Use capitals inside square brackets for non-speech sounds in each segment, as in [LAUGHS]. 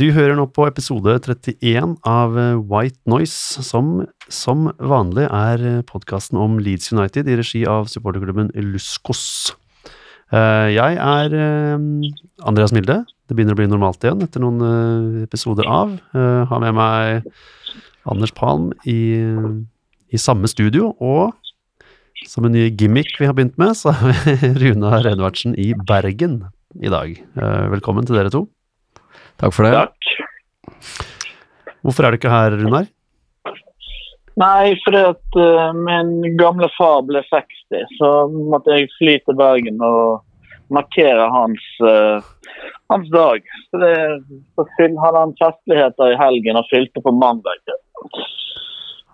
Du hører nå på episode 31 av eh, White Noise, som som vanlig er podkasten om Leeds United i regi av supporterklubben Luskos. Eh, Jeg er eh, Andreas Milde. Det begynner å bli normalt igjen etter noen eh, episoder av. Jeg Har med meg Anders Palm i, i samme studio, og som en ny gimmick vi har begynt med, så har vi [LAUGHS] Runa Redvardsen i Bergen i dag. Eh, Velkommen til dere to. Takk for det. Takk. Hvorfor er du ikke her, Runar? Nei, fordi at uh, min gamle far ble 60, så måtte jeg fly til Bergen og markere hans, uh, hans dag. Så, det, så fyll, hadde han festligheter i helgen og fylte på mandag.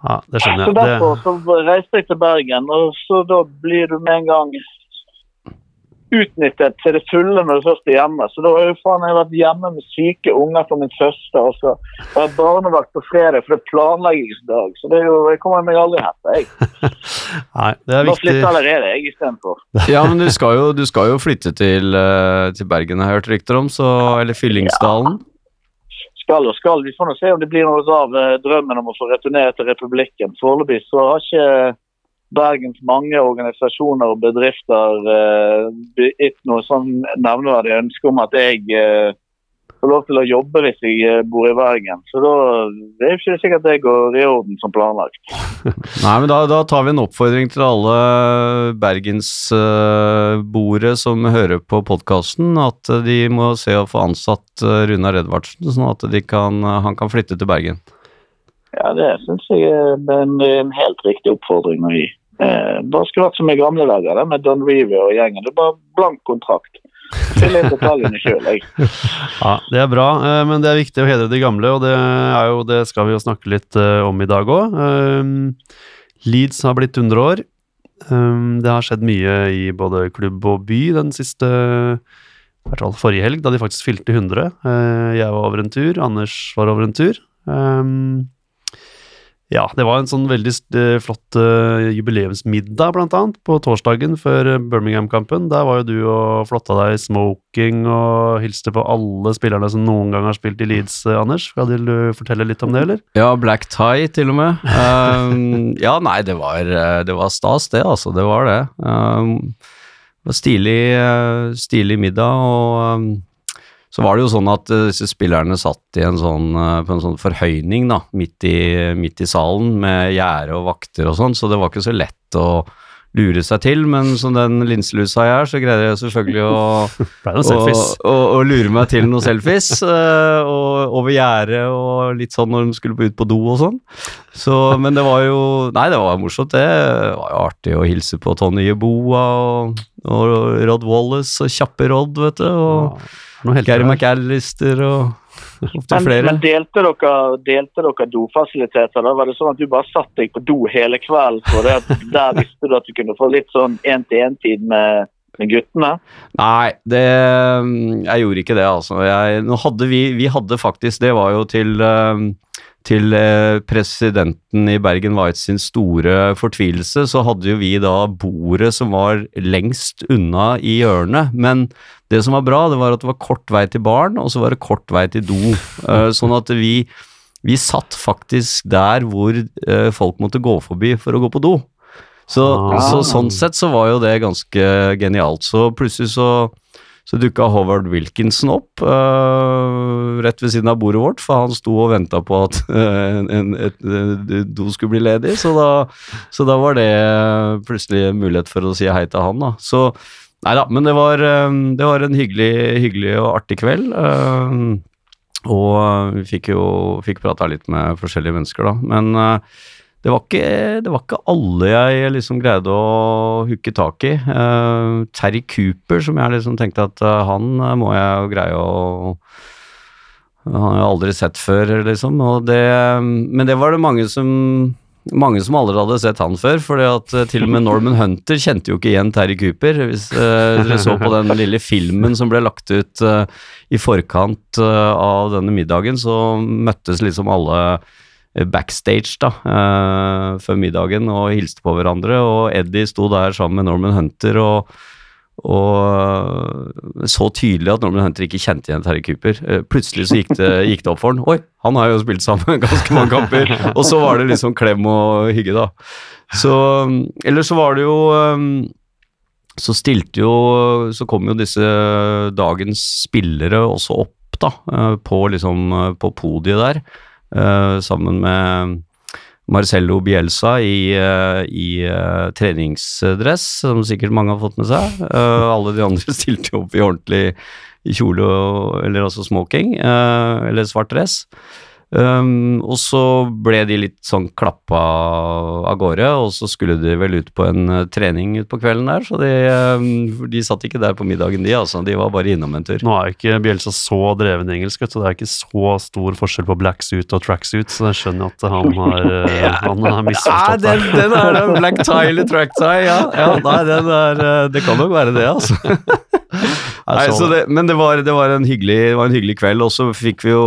Ja, det skjønner jeg. Så derfor så reiste jeg til Bergen, og så da blir du med en gang utnyttet til det fulle når du først er hjemme. Så da har jo faen jeg vært hjemme med syke unger for min søster, og så har jeg barnevakt på fredag for det er planleggingsdag. Så det er jo, jeg kommer meg aldri etter, jeg. [LAUGHS] nei, det er Nå viktig. flytter allerede jeg istedenfor. [LAUGHS] Ja, men du skal jo, du skal jo flytte til, eh, til Bergen, har jeg hørt rykter om, så, eller Fyllingsdalen. Skal og skal. Vi får nå se om det blir noe av eh, drømmen om å få returnere til republikken. Foreløpig så har ikke Bergens mange organisasjoner og bedrifter uh, gitt noe sånn nevneverdig ønske om at jeg eh, får lov til å jobbe hvis jeg eh, bor i Bergen. Så da det er ikke sikkert det går i orden som planlagt. [LAUGHS] Nei, men da, da tar vi en oppfordring til alle bergensboere som hører på podkasten, at eh, de må se å få ansatt eh, Runar Edvardsen, sånn at de kan, han kan flytte til Bergen. Ja, det syns jeg er en, en helt riktig oppfordring å gi. Eh, bare skulle vært som i gamle dager med Don Reeve og gjengen. Det er bare blank kontrakt. Fyll inn detaljene sjøl, jeg. [LAUGHS] Ja, det er bra, eh, men det er viktig å hedre de gamle, og det, jo, det skal vi jo snakke litt eh, om i dag òg. Leeds har blitt 100 år. Det har skjedd mye i både klubb og by den siste i hvert fall forrige helg, da de faktisk fylte 100. Eh, jeg var over en tur, Anders var over en tur. Um, ja, det var en sånn veldig eh, flott eh, jubileumsmiddag, blant annet, på torsdagen før eh, Birmingham-kampen. Der var jo du og flotta deg i smoking og hilste på alle spillerne som noen gang har spilt i Leeds, Anders. Skal du fortelle litt om det, eller? Ja, black tie til og med. Um, [LAUGHS] ja, nei, det var, det var stas det, altså. Det var det. Um, det var stilig, stilig middag, og um, så var det jo sånn at eh, disse spillerne satt en sånn, eh, på en sånn forhøyning da, midt i, midt i salen med gjerde og vakter og sånn, så det var ikke så lett å lure seg til, men som den linselusa jeg er, så greide jeg selvfølgelig å [LAUGHS] å, å, å lure meg til noen selfies. [LAUGHS] eh, og over gjerdet og litt sånn når de skulle ut på do og sånn. Så, men det var jo Nei, det var morsomt, det. Det var jo artig å hilse på Tony Yeboa og, og Rod Wallace og kjappe Rod, vet du. Og ja, Gary. McAllister og Men, men delte dere, delte dere dofasiliteter? da? Var det sånn at du bare satt deg på do hele kvelden? For det der visste du at du kunne få litt sånn én-til-én-tid med, med guttene? Nei, det Jeg gjorde ikke det, altså. Jeg, nå hadde vi Vi hadde faktisk Det var jo til eh, til eh, presidenten i Bergen White sin store fortvilelse, så hadde jo vi da bordet som var lengst unna i hjørnet. Men det som var bra, det var at det var kort vei til baren, og så var det kort vei til do. Eh, sånn at vi, vi satt faktisk der hvor eh, folk måtte gå forbi for å gå på do. Så, Ah. så sånn sett så var jo det ganske genialt. Så plutselig så, så dukka Howard Wilkinson opp øh, rett ved siden av bordet vårt, for han sto og venta på at [LAUGHS] øh, en, et, et, øh, do skulle bli ledig. Så da, så da var det plutselig mulighet for å si hei til han, da. Så nei da, men det var, øh, det var en hyggelig, hyggelig og artig kveld. og vi fikk jo fikk prata litt med forskjellige mennesker, da. Men det var, ikke, det var ikke alle jeg liksom greide å hooke tak i. Uh, Terry Cooper, som jeg liksom tenkte at uh, han eh, må jeg jo greie å Han har jeg aldri sett før, liksom. Det, men det var det mange som mange som aldri hadde sett han før, eh, til og med Norman Hunter kjente jo ikke igjen Terry Cooper. Hvis uh, dere så på den lille filmen som ble lagt ut uh, i forkant uh, av denne middagen, så møttes liksom alle backstage da, eh, før middagen og hilste på hverandre. Og Eddie sto der sammen med Norman Hunter og, og så tydelig at Norman Hunter ikke kjente igjen Terry Cooper. Eh, Plutselig så gikk det, gikk det opp for han. Oi, han har jo spilt sammen [LAUGHS] ganske mange kamper. Og så var det liksom klem og hygge, da. Så Eller så var det jo så stilte jo Så kom jo disse dagens spillere også opp, da, eh, på liksom eh, på podiet der, eh, sammen med Marcello Bielsa i, eh, i eh, treningsdress, som sikkert mange har fått med seg. Eh, alle de andre [LAUGHS] stilte opp i ordentlig kjole og, eller altså smoking, eh, eller svart dress. Um, og så ble de litt sånn klappa av gårde, og så skulle de vel ut på en uh, trening utpå kvelden der, så de, um, de satt ikke der på middagen, de altså. De var bare innom en tur. Nå er jo ikke Bjelsa så dreven i engelsk, så. Det er ikke så stor forskjell på black suit og tracksuit, så jeg skjønner at han har, [LAUGHS] uh, han har misforstått den, det. den er en black [LAUGHS] tie eller track tie, ja. ja nei, den er, uh, det kan nok være det, altså. [LAUGHS] Nei, så det, men det var, det, var en hyggelig, det var en hyggelig kveld, og så fikk vi jo,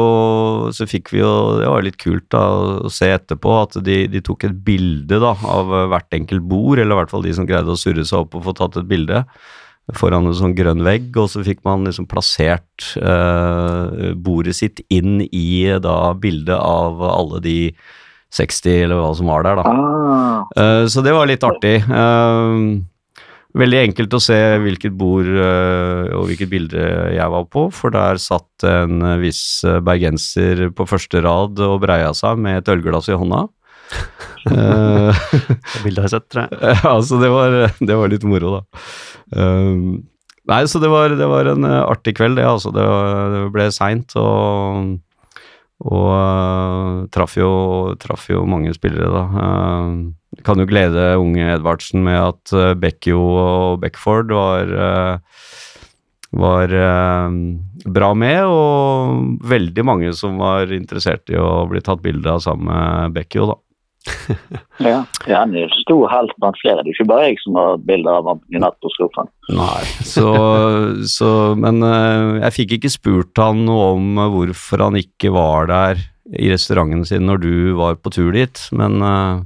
så fikk vi jo Det var litt kult da, å se etterpå at de, de tok et bilde da, av hvert enkelt bord, eller i hvert fall de som greide å surre seg opp og få tatt et bilde foran en sånn grønn vegg, og så fikk man liksom plassert eh, bordet sitt inn i da bildet av alle de 60 eller hva som var der, da. Ah, Eh, så det var litt artig. Eh, veldig enkelt å se hvilket bord eh, og hvilket bilde jeg var på, for der satt en eh, viss eh, bergenser på første rad og breia seg med et ølglass i hånda. [LAUGHS] [LAUGHS] Det bildet har jeg sett, tror jeg. [LAUGHS] ja, så det var, det var litt moro, da. Um, nei, så det var, det var en artig kveld, det. Altså, det, var, det ble seint, og, og eh, traff, jo, traff jo mange spillere, da. Uh, kan jo glede unge Edvardsen med at uh, Bekkjo og Beckford var eh, var eh, bra med, og veldig mange som var interessert i å bli tatt bilde av sammen med Bekkjo, da. [LAUGHS] ja. ja, han er en stor helt blant flere. Det er ikke bare jeg som har bilder av ham i natt på skuffen. Nei, så, så Men eh, jeg fikk ikke spurt han noe om hvorfor han ikke var der i restauranten sin når du var på tur dit, men eh,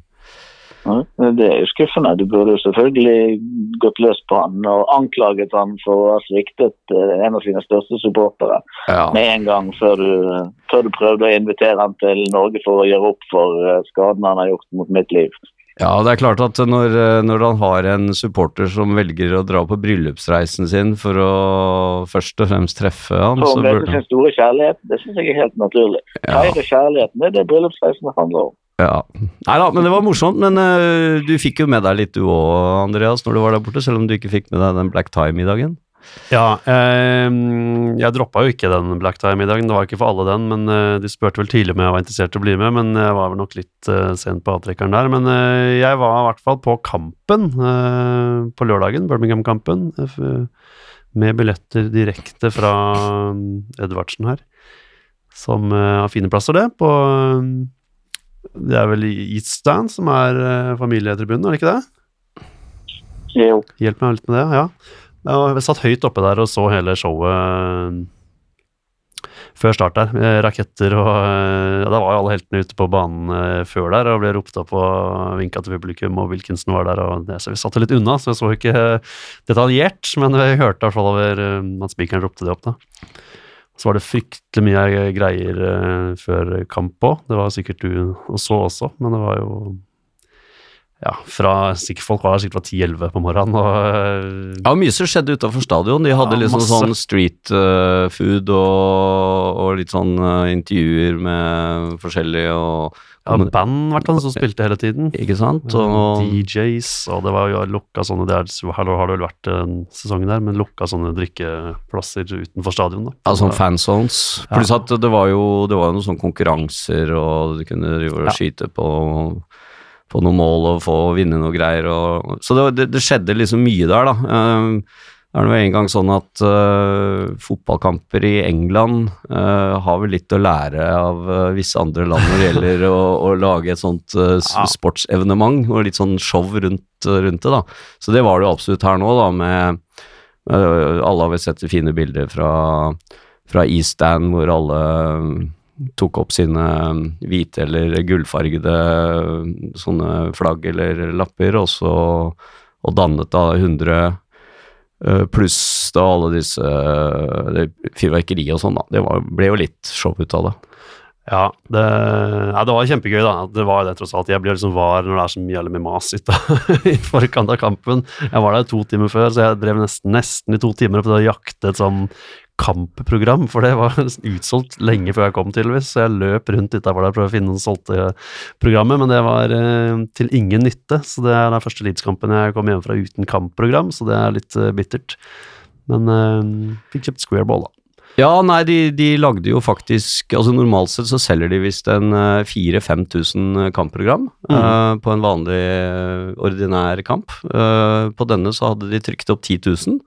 Ja, Det er jo skuffende. Du burde selvfølgelig gått løs på han og anklaget han for å ha sviktet eh, en av sine største supportere ja. med en gang før du, før du prøvde å invitere han til Norge for å gjøre opp for skadene skaden han har gjort mot mitt liv. ja, det er klart at når, eh, når han har en supporter som velger å dra på bryllupsreisen sin for å først og fremst treffe han, For så burde sin store kjærlighet, det syns jeg er helt naturlig. Ja. Feire kjærligheten, det er det bryllupsreisen handler om. Ja. Nei da, men det var morsomt. Men uh, du fikk jo med deg litt du òg, Andreas, når du var der borte, selv om du ikke fikk med deg den black tie-middagen. Ja, eh, jeg droppa jo ikke den black tie-middagen, det var ikke for alle den, men eh, de spurte vel tidlig om jeg var interessert i å bli med, men jeg var vel nok litt eh, sent på avtrekkeren der. Men eh, jeg var i hvert fall på kampen eh, på lørdagen, Birmingham-kampen, med billetter direkte fra Edvardsen her, som har fine plasser, det, på Det er vel i som er eh, familietribunen, er det ikke det? Jo. Hjelp meg litt med det, ja. Jeg satt høyt oppe der og så hele showet eh, før start der. Raketter og eh, ja, Da var jo alle heltene ute på banen før der og ble ropt opp og vinka til publikum, og Wilkinson var der. og det, så Vi satt litt unna, så jeg så ikke detaljert, men vi hørte i hvert fall over at spikeren ropte det opp. da. Så var det fryktelig mye greier eh, før kamp òg. Det var sikkert du og så også, men det var jo ja, fra, sikkert folk var der sikkert fra 10-11 på morgenen. og eh, Ja, mye som skjedde utafor stadion. De hadde Ja, liksom masse. sånn street eh, food og, og litt sånn eh, intervjuer med forskjellige og ja, band i hvert fall som spilte hele tiden. Ikke sant? Og DJs, og det var jo lukka sånne Det er, har det vel vært en sesong der, men lukka sånne drikkeplasser utenfor stadion. da. ja, sånn fanzones. Ja. Pluss at det var jo det var noen sånne konkurranser, og du kunne drive og Ja. skyte på på noen mål og få vinne noe greier. Og, så det, det, det skjedde liksom mye der, da. Eh, det er nå en gang sånn at uh, fotballkamper i England uh, har vel litt å lære av uh, visse andre land når det gjelder å, å lage et sånt Ja. sportsevenement og litt sånn show rundt, rundt det. da. Så det var det jo absolutt her nå, da, med Alle har vel sett fine bilder fra, fra East Stand hvor alle tok opp sine hvite eller gullfargede sånne flagg eller lapper, og så og dannet da 100 eh, pluss da alle disse eh, det og sånn, da. Det var, ble jo litt show ut av det. Ja, det, ja, det var kjempegøy, da. Det var det tross alt. Jeg blir liksom var når det er så mye eller med mas [LAUGHS] i forkant av kampen. Jeg var der to timer før, så jeg drev nesten, nesten i to timer på å jakte et sånn kampprogram, for det var [LAUGHS] utsolgt lenge før jeg kom, tydeligvis. Så jeg løp rundt utafor der for å finne noen solgte programmet, men det var eh, til ingen nytte. Så det er den første Leeds-kampen jeg kom hjem fra uten kampprogram, så det er litt eh, bittert. Men eh, fikk kjøpt Squareball, da. Ja, nei, de, de lagde jo faktisk altså Normalt sett så selger de visst en eh, 4000-5000 kampprogram eh, på en vanlig eh, ordinær kamp. Uh, på denne så hadde de trykt opp 10 000.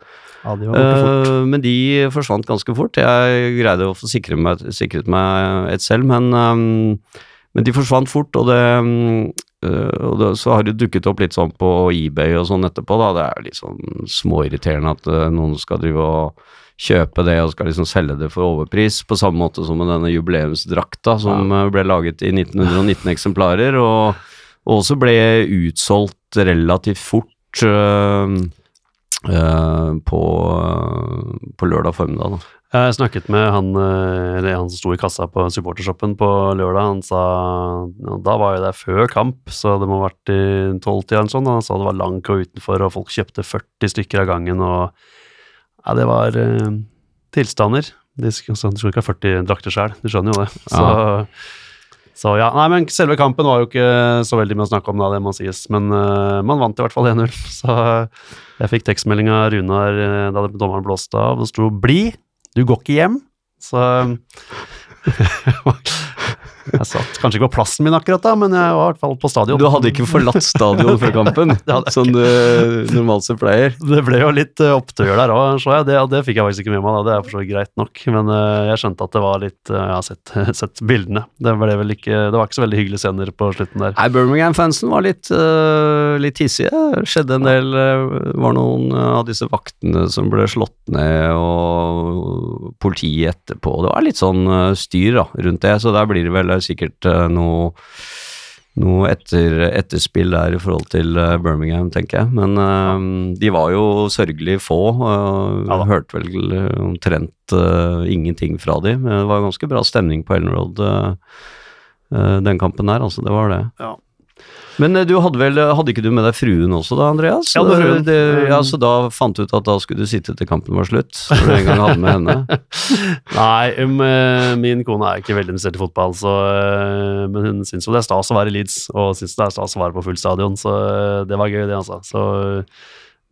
Ja, de. Eh, men de forsvant ganske fort. Jeg greide å få sikret meg, sikret meg et selv, men, um, men de forsvant fort. Og, det, uh, og det, så har det dukket opp litt sånn på eBay og sånn etterpå. Da. Det er jo litt sånn småirriterende at uh, noen skal drive og kjøpe det og skal liksom selge det for overpris, på samme måte som med denne jubileumsdrakta som ja. ble laget i 1919 eksemplarer, og, og også ble utsolgt relativt fort eh, på, eh, på lørdag formiddag. Da. Jeg snakket med han, eh, han som sto i kassa på supportershoppen på lørdag. Han sa ja, da var jeg der før kamp, så det må ha vært i tolvtida eller sånn. Han sa det var lang kø utenfor, og folk kjøpte 40 stykker av gangen. og ja, det var eh, tilstander. De skulle, så de skulle ikke ha 40 drakter sjøl, du skjønner jo det. Så, så ja, nei, men selve kampen var jo ikke så veldig mye å snakke om, da, det må sies. Men uh, man vant i hvert fall 1-0. [LAUGHS] Så jeg fikk tekstmelding av Runar eh, da dommeren blåste av. Det sto 'bli, du går ikke hjem'. Så [LAUGHS] [LAUGHS] Jeg satt kanskje ikke på plassen min akkurat da, men jeg var i hvert fall på stadion. Du hadde ikke forlatt stadion før kampen, [LAUGHS] som du normalt sett pleier. Det ble jo litt uh, opptøyer der òg, så jeg. Det, det fikk jeg faktisk ikke med meg, da. Det er for så greit nok. Men eh, jeg skjønte at det var litt eh, Jeg har sett, [LAUGHS] sett bildene. Det, ikke, det var ikke så veldig hyggelige scener på slutten der. Nei, Birmingham-fansen var litt, uh, litt hissige. Det skjedde en del var noen av disse vaktene som ble slått ned, og politiet etterpå. Det var litt sånn styr da, rundt det, så der blir det vel uh, sikkert uh, noe noe etter, etterspill der i forhold til uh, Birmingham, tenker jeg. Men uh, de var jo sørgelig få. Ja hørte vel omtrent ingenting fra de. Men det var ganske bra stemning på Ellen Road den kampen der, altså. Det var det. Ja. Men uh, du hadde vel Hadde ikke du med deg fruen også da, Andreas? Ja, fruen. Det, ja, Så da fant du ut at da skulle du sitte til kampen var slutt? Når du en gang hadde med henne? [LAUGHS] Nei, um, eh, min kone er ikke veldig interessert i fotball, så, eh, men hun syns jo det er stas å være i Leeds, og syns det er stas å være på full stadion, så eh, det var gøy, det, altså. Så,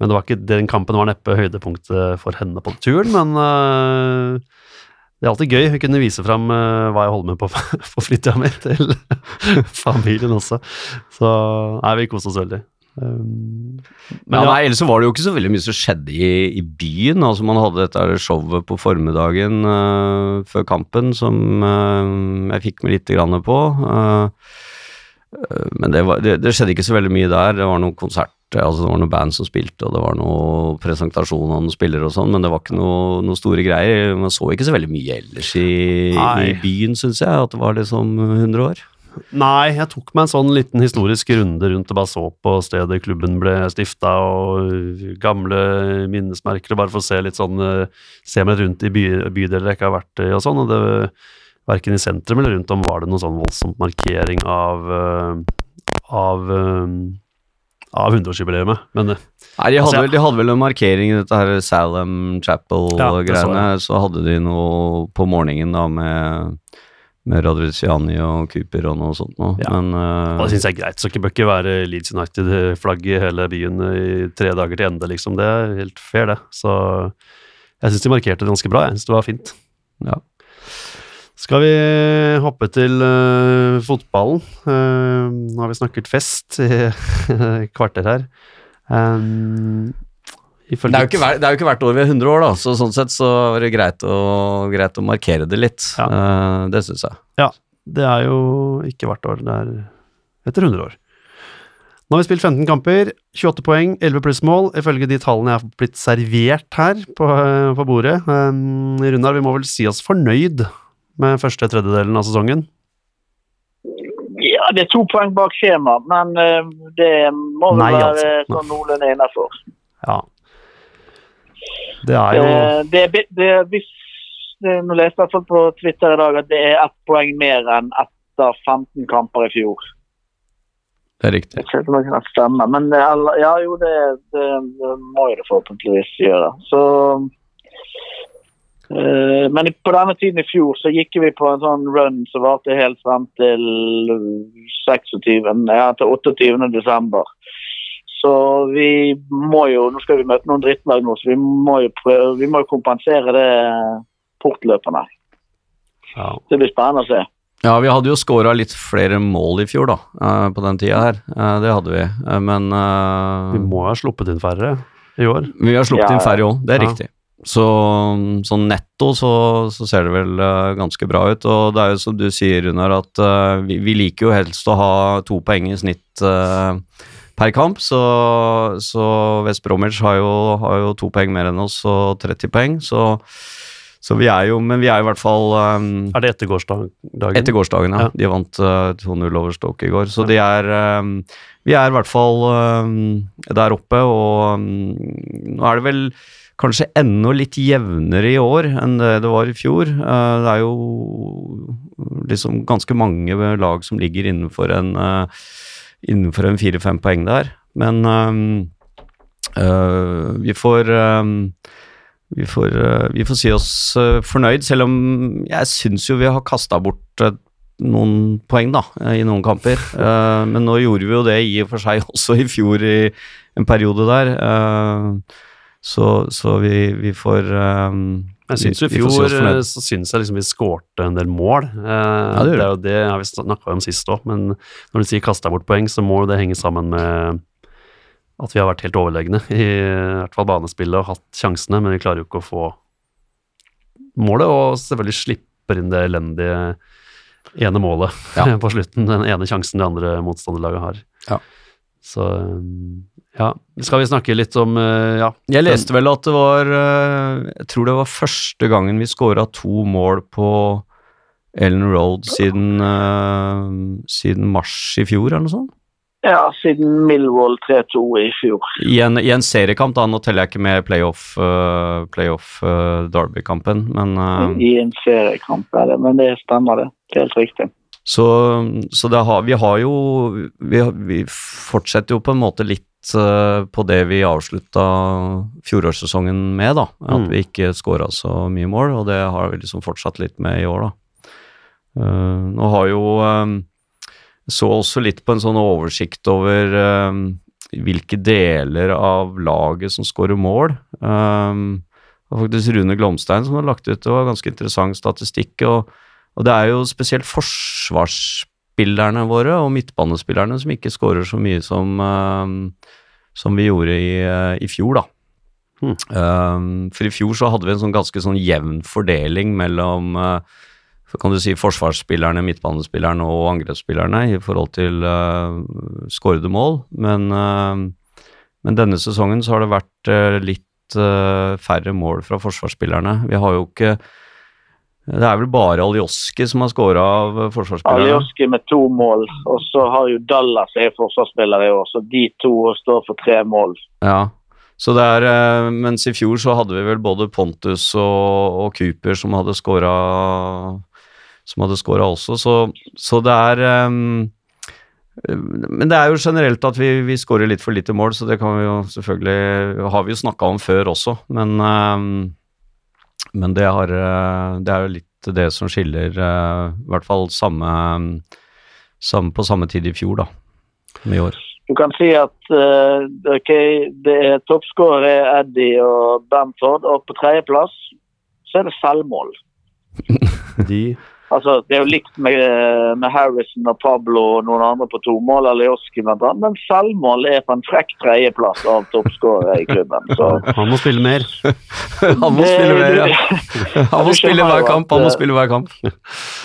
men det var ikke, den kampen var neppe høydepunktet for henne på turen, men eh, det er alltid gøy å kunne vise fram eh, hva jeg holder med på [LAUGHS] på fritida mi til [LAUGHS] familien også. Så nei, vi koste oss veldig. Um, Men ja, nei, ellers så var det jo ikke så veldig mye som skjedde i, i byen. Altså Man hadde dette showet på formiddagen uh, før kampen som uh, jeg fikk med lite grann på. øh, men det, var, det, det skjedde ikke så veldig mye der. Det var noen konserter, altså det var noen band som spilte, og det var noe presentasjon av noen spillere og sånn, men det var ikke noe, noe store greier. Man så ikke så veldig mye ellers i, i byen, syns jeg. At det var liksom 100 år. Nei, jeg tok meg en sånn liten historisk runde rundt og bare så på stedet klubben ble stifta, og gamle minnesmerker, og bare for å se litt sånn eh, Se meg rundt i by, bydeler jeg ikke har vært i og sånn. og det Verken i sentrum eller rundt om var det noen sånn voldsom markering av eh, av eh, av 100-årsjubileet. Men eh, Nei, de hadde, Altså, vel, de hadde vel en markering i dette her Salem Ja, Chapel-greiene. så, hadde de noe på morgenen da med, med Radriziani og Cooper og noe sånt noe. Ja. Men og det syns jeg er greit. Så det bør ikke være Leeds United-flagg i hele byen i tre dager til ende, liksom. Det er helt fair, det. Så jeg syns de markerte det ganske bra. Jeg syns det var fint. ja. Skal vi hoppe til uh, fotballen? Uh, nå har vi snakket fest i [LAUGHS] kvarter her. Um, Det er, jo ikke hver, det er jo ikke hvert år vi er 100 år, da, så sånn sett så er det greit å, greit å markere det litt. Ja. Uh, det syns jeg. Ja, det er jo ikke hvert år, det er etter 100 år. Nå har vi spilt 15 kamper, 28 poeng, 11 pluss mål, ifølge de tallene jeg har blitt servert her på, på bordet. Um, Runar, vi må vel si oss fornøyd med første tredjedelen av sesongen? Ja, det er to poeng bak skjema, men eh, det må vel Nei, være altså. Nei. sånn noenlunde innafor. Ja. Det er jo Eh, det, er det, er hvis, Nå leste jeg i hvert fall på Twitter i dag at det er ett poeng mer enn etter 15 kamper i fjor. Det er riktig. Jeg vet ikke om det kan stemme, men det, er- ja, jo, det, det, det må jo det forhåpentligvis gjøre. Så eh, Men på denne tiden i fjor så gikk vi på en sånn run som varte helt frem til 26. Ja, til 28. desember. Så vi må jo Nå skal vi møte noen drittlag nå, så vi må jo prøve Vi må jo kompensere det portløperne. ja. Det blir spennende å se. Ja, vi hadde jo skåra litt flere mål i fjor, da, eh, på den tida her. Eh, det hadde vi. Eh, men uh, Vi må ha sluppet inn færre i år. vi har sluppet Ja, inn færre òg, det er Ja. riktig. Så sånn netto så, så ser det vel eh, ganske bra ut. Og det er jo som du sier, Runar, at eh, vi, vi liker jo helst å ha to poeng i snitt eh, per kamp. Så, så West Bromwich har jo, har jo to poeng mer enn oss og 30 poeng. Så, så vi er jo Men vi er i hvert fall um, Er det etter gårsdagen? etter gårsdagen, ja. Ja. De vant uh, 2-0 over Stoke i går. Så de er um, Vi er i hvert fall um, der oppe, og mm, nå er det vel kanskje enda litt jevnere i år enn det det var i fjor. Eh, det er jo liksom ganske mange lag som ligger innenfor en uh, innenfor en fire-fem poeng der. Men øh, eh, vi får øh, vi får, øh, vi får si oss eh, fornøyd, selv om jeg syns jo vi har kasta bort eh, noen poeng da, eh, i noen kamper. [LAUGHS] Eh, men nå gjorde vi jo det i og for seg også i fjor i en periode der. Eh, så, så vi, vi får um, Jeg syns i fjor eh, så syns jeg liksom vi skårte en del mål. Eh, det gjør det er jo det har vi snakka om sist òg, men når du sier kasta bort poeng, så må det henge sammen med at vi har vært helt overlegne i, i hvert fall banespillet og hatt sjansene, men vi klarer jo ikke å få målet, og selvfølgelig slipper inn det elendige ene målet Ja. [LAUGHS] på slutten, den ene sjansen det andre motstanderlaget har. Ja. Så um, ja, skal vi snakke litt om uh, ja, Jeg leste vel at det var eh, Jeg tror det var første gangen vi scora to mål på Ellen Road siden, eh, siden mars i fjor, eller noe sånt? Ja, siden Millwall 3-2 i fjor. I en, I en seriekamp, da. Nå teller jeg ikke med playoff, uh, playoff uh, Derby-kampen, men uh, I en seriekamp, er det. Men det stemmer, det. Det er helt riktig. Så, så det har, vi har jo vi, vi fortsetter jo på en måte litt eh, på det vi avslutta fjorårssesongen med, da. At Mm. vi ikke skåra så mye mål, og det har vi liksom fortsatt litt med i år, da. Uh, nå har jo um, Så også litt på en sånn oversikt over um, hvilke deler av laget som skårer mål. Um, det var faktisk Rune Glomstein som har lagt ut det var ganske interessant statistikk. og og det er jo spesielt forsvarsspillerne våre og midtbanespillerne som ikke skårer så mye som, eh, som vi gjorde i, eh, i fjor, da. Hmm. Eh, for i fjor så hadde vi en sånn ganske sånn jevn fordeling mellom kan du si forsvarsspillerne, midtbanespillerne og angrepsspillerne i forhold til uh, skårede mål. Men, uh, men denne sesongen så har det vært uh, litt færre mål fra forsvarsspillerne. Vi har jo ikke det er vel bare Alioski som har skåra av forsvarsspillerne. Alioski med to mål, og så har jo Dallas er forsvarsspiller i år, så de to står for tre mål. Ja. Så det er, eh, mens i fjor så hadde vi vel både Pontus og, og Cooper som hadde skåra som hadde scora også, så, så det er um, Men det er jo generelt at vi, vi skårer litt for lite mål, så det kan vi jo selvfølgelig har vi jo snakka om før også, men ehm, men det, har, eh, det er jo litt det som skiller eh, i hvert fall samme, samme på samme tid i fjor, da. Med i år. Du kan si at eh, ok, det er toppskårer er Eddie og Bamford, og på tredjeplass så er det selvmål. [LAUGHS] de Altså, Det er jo likt med, med Harrison og Pablo og noen andre på tomål, Alioski blant men selvmål er på en frekk tredjeplass av toppskårere i klubben. Så [LAUGHS] Han må spille mer. [LAUGHS] Han må Det- spille mer, ja. [LAUGHS] Han må spille hver kamp, han må eh, spille hver kamp.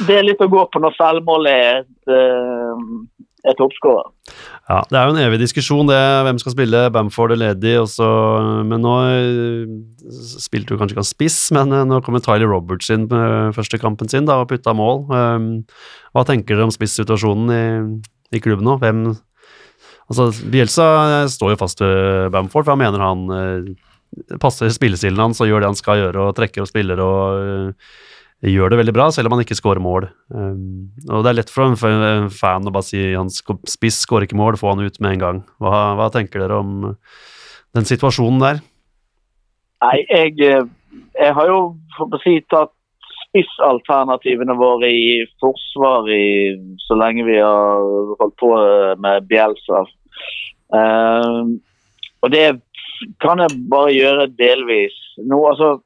Det er litt å gå på når selvmål er, et, eh, er toppskårer. Ja, Det er jo en evig diskusjon, det. Hvem skal spille Bamford eller Eddie? Også, men nå eh, spilte du kanskje ikke spiss, men eh, nå kommer Tyler Roberts inn med første kampen sin da, og putta mål. Um, hva tenker dere om spissituasjonen i, i klubben nå? Hvem Altså, Bielsa eh, står jo fast ved Bamford, for han mener han eh, passer spillestilen hans og gjør det han skal gjøre, og trekker og spiller og eh, gjør det veldig bra, selv om han ikke skårer mål. Um, og det er lett for en fan å bare si han spiss skårer ikke mål, få han ut med en gang. Hva, hva tenker dere om den situasjonen der? Nei, jeg, eh, jeg har jo for å si, tatt spissalternativene våre i forsvar i, så lenge vi har holdt på med Bjelsa. Um, og det kan jeg bare gjøre delvis. Nå, altså,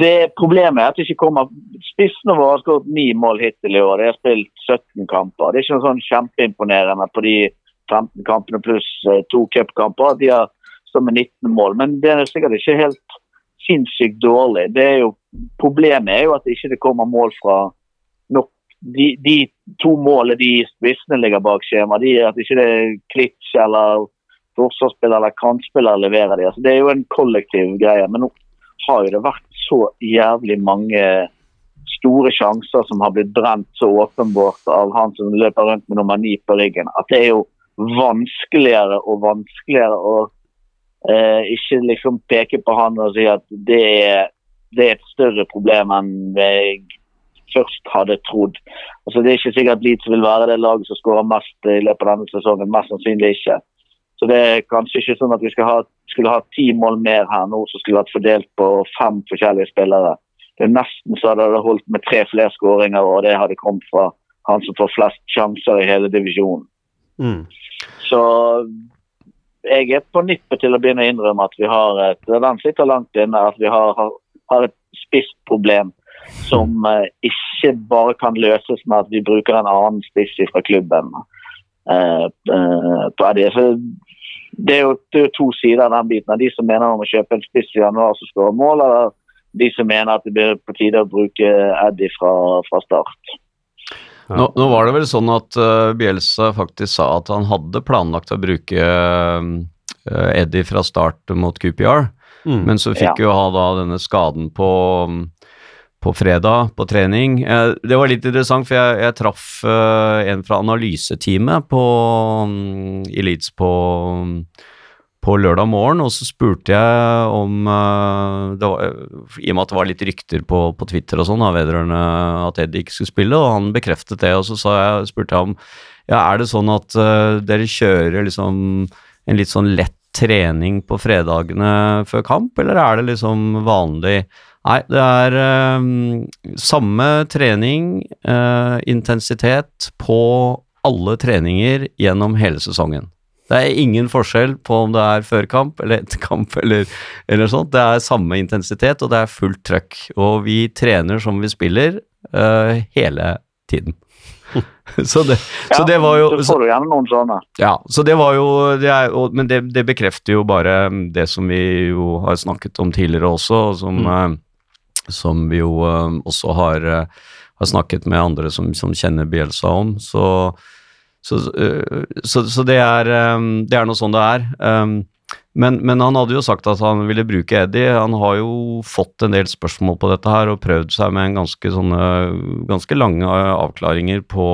det Problemet er at det ikke kommer Spissene våre har skåret ni mål hittil i år. De har spilt 17 kamper. Det er ikke noe sånn kjempeimponerende på de 15 kampene pluss eh, to cupkamper. De har står med 19 mål, men det er sikkert ikke helt sinnssykt dårlig. Er jo, problemet er jo at det ikke kommer mål fra nok de, de to målene de spissene ligger bak skjema, de, at ikke det er Klitsch eller forsvarsspiller eller kantspiller leverer de. Altså, det er jo en kollektiv greie. Men har jo det vært så jævlig mange store sjanser som har blitt brent så åpenbart av han som løper rundt med nummer ni på ryggen, at det er jo vanskeligere og vanskeligere å eh, ikke liksom peke på han og si at det er, det er et større problem enn jeg først hadde trodd. Altså, det er ikke sikkert Leeds vil være det laget som skårer mest i løpet av denne sesongen. Mest sannsynlig ikke. Så det er kanskje ikke sånn at vi skal ha, skulle ha ti mål mer her nå, som skulle vært fordelt på fem forskjellige spillere. Det er nesten så hadde det holdt med tre flere skåringer, og det hadde kommet fra han som får flest sjanser i hele divisjonen. Mm. Så jeg er på nippet til å begynne å innrømme at vi har et Den sitter langt inne, at vi har, har, har et spissproblem som eh, ikke bare kan løses med at vi bruker en annen spiss fra klubben. eh, eh, på det. Så det er, jo, det er jo to sider av den biten. De som mener om å kjøpe en spiss i januar som skårer mål, eller de som mener at det blir på tide å bruke Eddie fra, fra start. Nå, nå var det vel sånn at uh, Bielsa faktisk sa at han hadde planlagt å bruke uh, Eddie fra start mot QPR, Mm. men så fikk Ja. jo ha da denne skaden på, på fredag på trening. Eh, det var litt interessant, for jeg, jeg traff eh, en fra analyseteamet mm, i Leeds på, på lørdag morgen, og så spurte jeg om det var, I og med at det var litt rykter på, på Twitter og sånn vedrørende at Eddie ikke skulle spille, og han bekreftet det. Og så jeg, spurte jeg om ja, er det sånn at dere kjører liksom en litt sånn lett trening på fredagene før kamp, eller er det liksom vanlig? Nei, det er eh, samme trening, eh, intensitet på alle treninger gjennom hele sesongen. Det er ingen forskjell på om det er før kamp eller etter kamp eller, eller sånt. Det er samme intensitet, og det er fullt trøkk. Og vi trener som vi spiller eh, hele tiden. [LAUGHS] så, det, så det var jo Så får du gjerne noen sånne. ja, så det var jo det er, og, Men det, det bekrefter jo bare det som vi jo har snakket om tidligere også, og som, eh, som vi jo eh, også har, eh, har snakket med andre som, som kjenner Bielsa om. Så, så, eh, så, så det, er, det er noe sånn det er. Men, men han hadde jo sagt at han ville bruke Eddie. Han har jo fått en del spørsmål på dette her og prøvd seg med ganske, sånne, ganske lange avklaringer på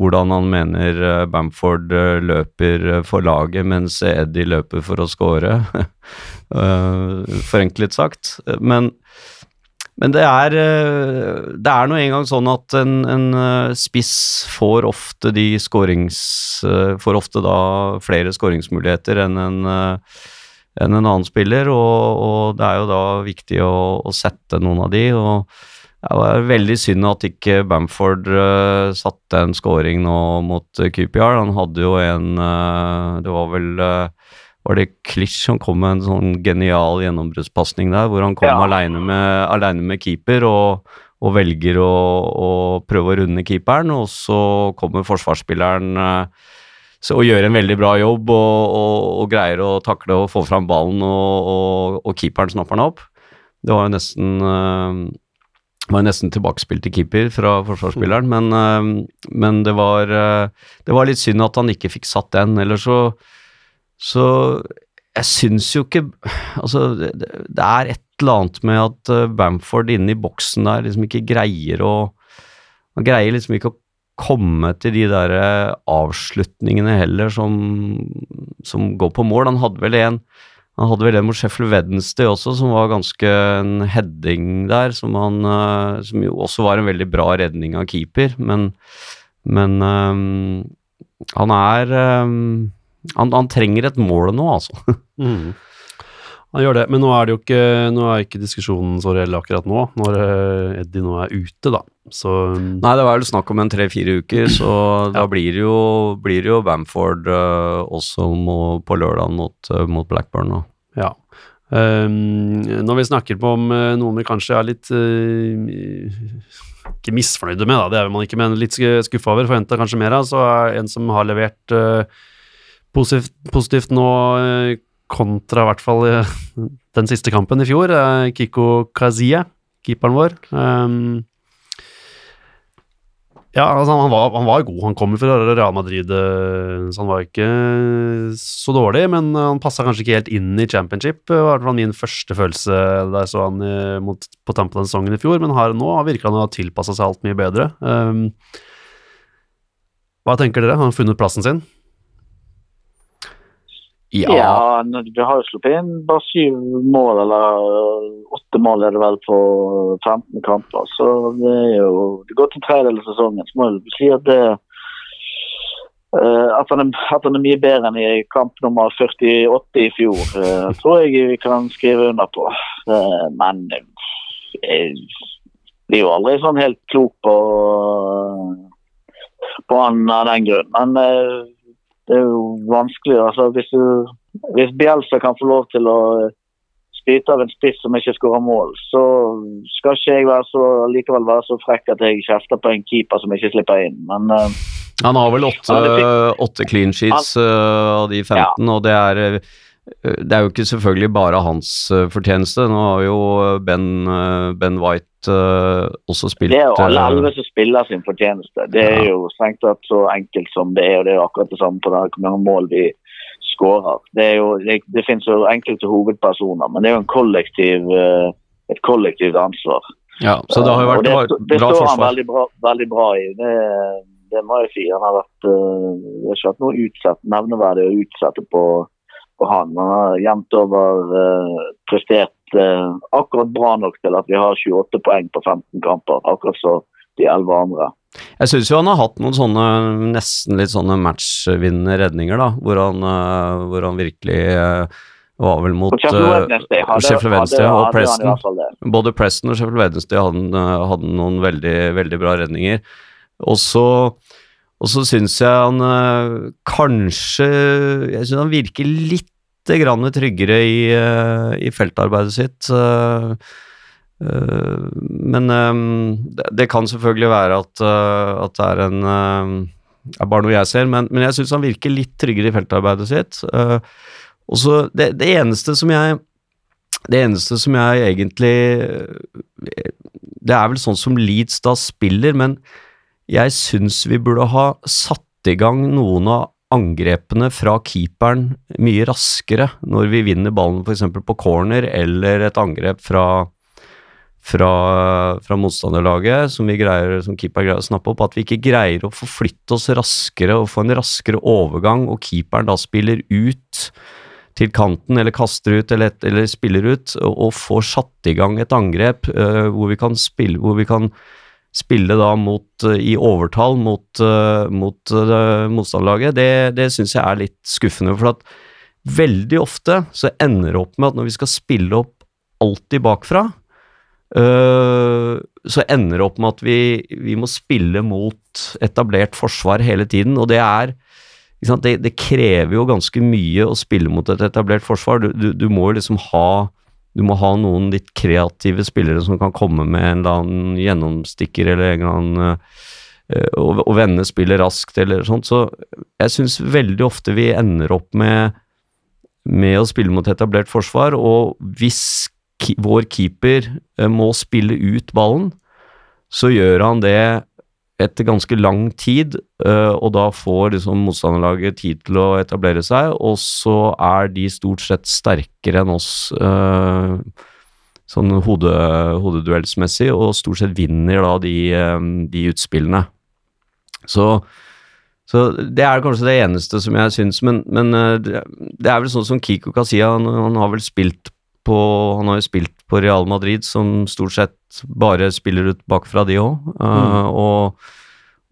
hvordan han mener Bamford løper for laget, mens Eddie løper for å score. [LAUGHS] Forenklet sagt. Men, men det er eh, Det er nå engang sånn at en, en eh, spiss får ofte de skårings... eh, Får ofte da flere skåringsmuligheter enn en enn en annen spiller, og, og det er jo da viktig å, å sette noen av de. og det var veldig synd at ikke Bamford uh, satte en scoring nå mot uh, QPR. Han hadde jo en uh, Det var vel eh, Var det Klitsch som kom med en sånn genial gjennombruddspasning der, hvor han kom Ja. alene, med, med keeper og, og velger å, å prøve å runde keeperen, og så kommer forsvarsspilleren eh, så, og gjør en veldig bra jobb og, og, og greier å takle og få fram ballen, og, keeperen snapper den opp. Det var jo nesten eh, var nesten tilbakespill til keeper fra forsvarsspilleren, men, eh, men det, var, det var litt synd at han ikke fikk satt den. Eller så Så jeg syns jo ikke Altså, det, det er et eller annet med at eh, Bamford inne i boksen der liksom ikke greier å Han greier liksom ikke å komme til de der avslutningene heller som, som går på mål. Han hadde vel en han hadde vel en mot Sheffield Wednesday også, som var ganske en heading der, som, han, eh, som jo også var en veldig bra redning av keeper, men, men um, han er um, han, han, trenger et mål nå, altså. [LAUGHS] Mm. Han gjør det, men nå er det jo ikke, nå er ikke diskusjonen så reell akkurat nå, når uh, Eddie nå er ute, da. Så um, Nei, det var vel snakk om en tre-fire uker, så [CLEARS THROAT] ja. da blir det jo, blir det jo Bamford uh, også må, på lørdag mot, uh, mot, Blackburn. Da. Ja. Um, når vi snakker på om uh, noen vi kanskje er litt Ikke misfornøyde med, da, det er man ikke, men litt skuffa over, forventa kanskje mer av, så er en som har levert positivt, positivt nå kontra i hvert fall [LAUGHS] den siste kampen i fjor, Kiko Kazie, keeperen vår. Um, ja, altså han, var, han, var, god. Han kommer fra Real Madrid, eh, så han var ikke så dårlig. Men han passa kanskje ikke helt inn i championship. Det var i hvert fall min første følelse der så han mot, på tampen av sesongen i fjor. Men her nå virker han å ha tilpassa seg alt mye bedre. Um, hva tenker dere? Har han funnet plassen sin? Ja, ja vi har jo sluppet inn bare syv mål, eller åtte mål er det vel på 15 kamper. Så det er jo det går til tredjedel av sesongen. Så må jeg si at det uh, at, han er, mye bedre enn i kamp nummer 48 i fjor, uh, tror jeg vi kan skrive under på. Men jeg blir jo aldri sånn helt klok på, på han av den grunn. Men det er jo vanskelig. altså Hvis, du, hvis Bielsa kan få lov til å spyte av en spiss som ikke skårer mål, så skal ikke jeg være så, likevel være så frekk at jeg kjefter på en keeper som ikke slipper inn. Men uh, Han har vel åtte, åtte clean sheets uh, av de 15, ja. og det er det er jo ikke selvfølgelig bare hans fortjeneste. Nå har jo Ben, ben White også spilt Det er jo alle elleve som spiller sin fortjeneste. Det er jo strengt tatt så enkelt som det er, og det er jo akkurat det samme på det hvor mange mål vi skårer. Det, er jo, det, det, finnes jo enkelte hovedpersoner, men det er jo en kollektiv, et kollektivt ansvar. Ja, så det har jo vært det, bra, det står han veldig bra, veldig bra i. Det, det, må jeg si. Han har vært, uh, ikke vært noe utsett, nevneverdig å utsette på, på han. Han har jevnt over uh, prestert uh, akkurat bra nok til at vi har 28 poeng på 15 kamper, akkurat så de 11 andre. Jeg syns jo han har hatt noen sånne nesten litt sånne matchvinnende redninger, da, hvor han, uh, hvor han virkelig var vel mot Sheffield Wednesday og Preston. Både Preston og Sheffield Wednesday hadde, hadde noen veldig, veldig bra redninger. Og så og så syns jeg han kanskje Jeg syns han virker litt grann tryggere i, eh, i feltarbeidet sitt. Eh, eh, men det kan selvfølgelig være at, at det er en er bare noe jeg ser, men, men jeg syns han virker litt tryggere i feltarbeidet sitt. og så det, det, eneste som jeg Det eneste som jeg egentlig Det er vel sånn som Leeds da spiller, men jeg syns vi burde ha satt i gang noen av angrepene fra keeperen mye raskere når vi vinner ballen f.eks. på corner, eller et angrep fra, fra, fra motstanderlaget som, greier, som keeper greier å snappe opp. At vi ikke greier å forflytte oss raskere og få en raskere overgang, og keeperen da spiller ut til kanten eller kaster ut eller, eller spiller ut, og, og, får satt i gang et angrep uh, hvor vi kan spille hvor vi kan spille da mot, eh, i overtall mot, uh, mot uh, motstanderlaget, det, det syns jeg er litt skuffende. For at veldig ofte så ender det opp med at når vi skal spille opp alltid bakfra, så ender det opp med at vi, vi, må spille mot etablert forsvar hele tiden, og det er det, det, krever jo ganske mye å spille mot et etablert forsvar. Du, du, du må jo liksom ha du må ha noen litt kreative spillere som kan komme med en eller annen gjennomstikker eller en eller annen eh, og, vende spillet raskt eller sånt. Så jeg syns veldig ofte vi ender opp med med å spille mot etablert forsvar, og hvis vår keeper eh, må spille ut ballen, så gjør han det etter ganske lang tid, eh, og da får liksom motstanderlaget tid til å etablere seg, og så er de stort sett sterkere enn oss eh, sånn hode, hodeduellsmessig, og stort sett vinner da de, eh, de utspillene. Så så det er kanskje det eneste som jeg syns, men, men det er vel sånn som Kiko Kasia, han, han har vel spilt på Han har jo spilt på Real Madrid, som stort sett bare spiller ut bakfra, de òg. og,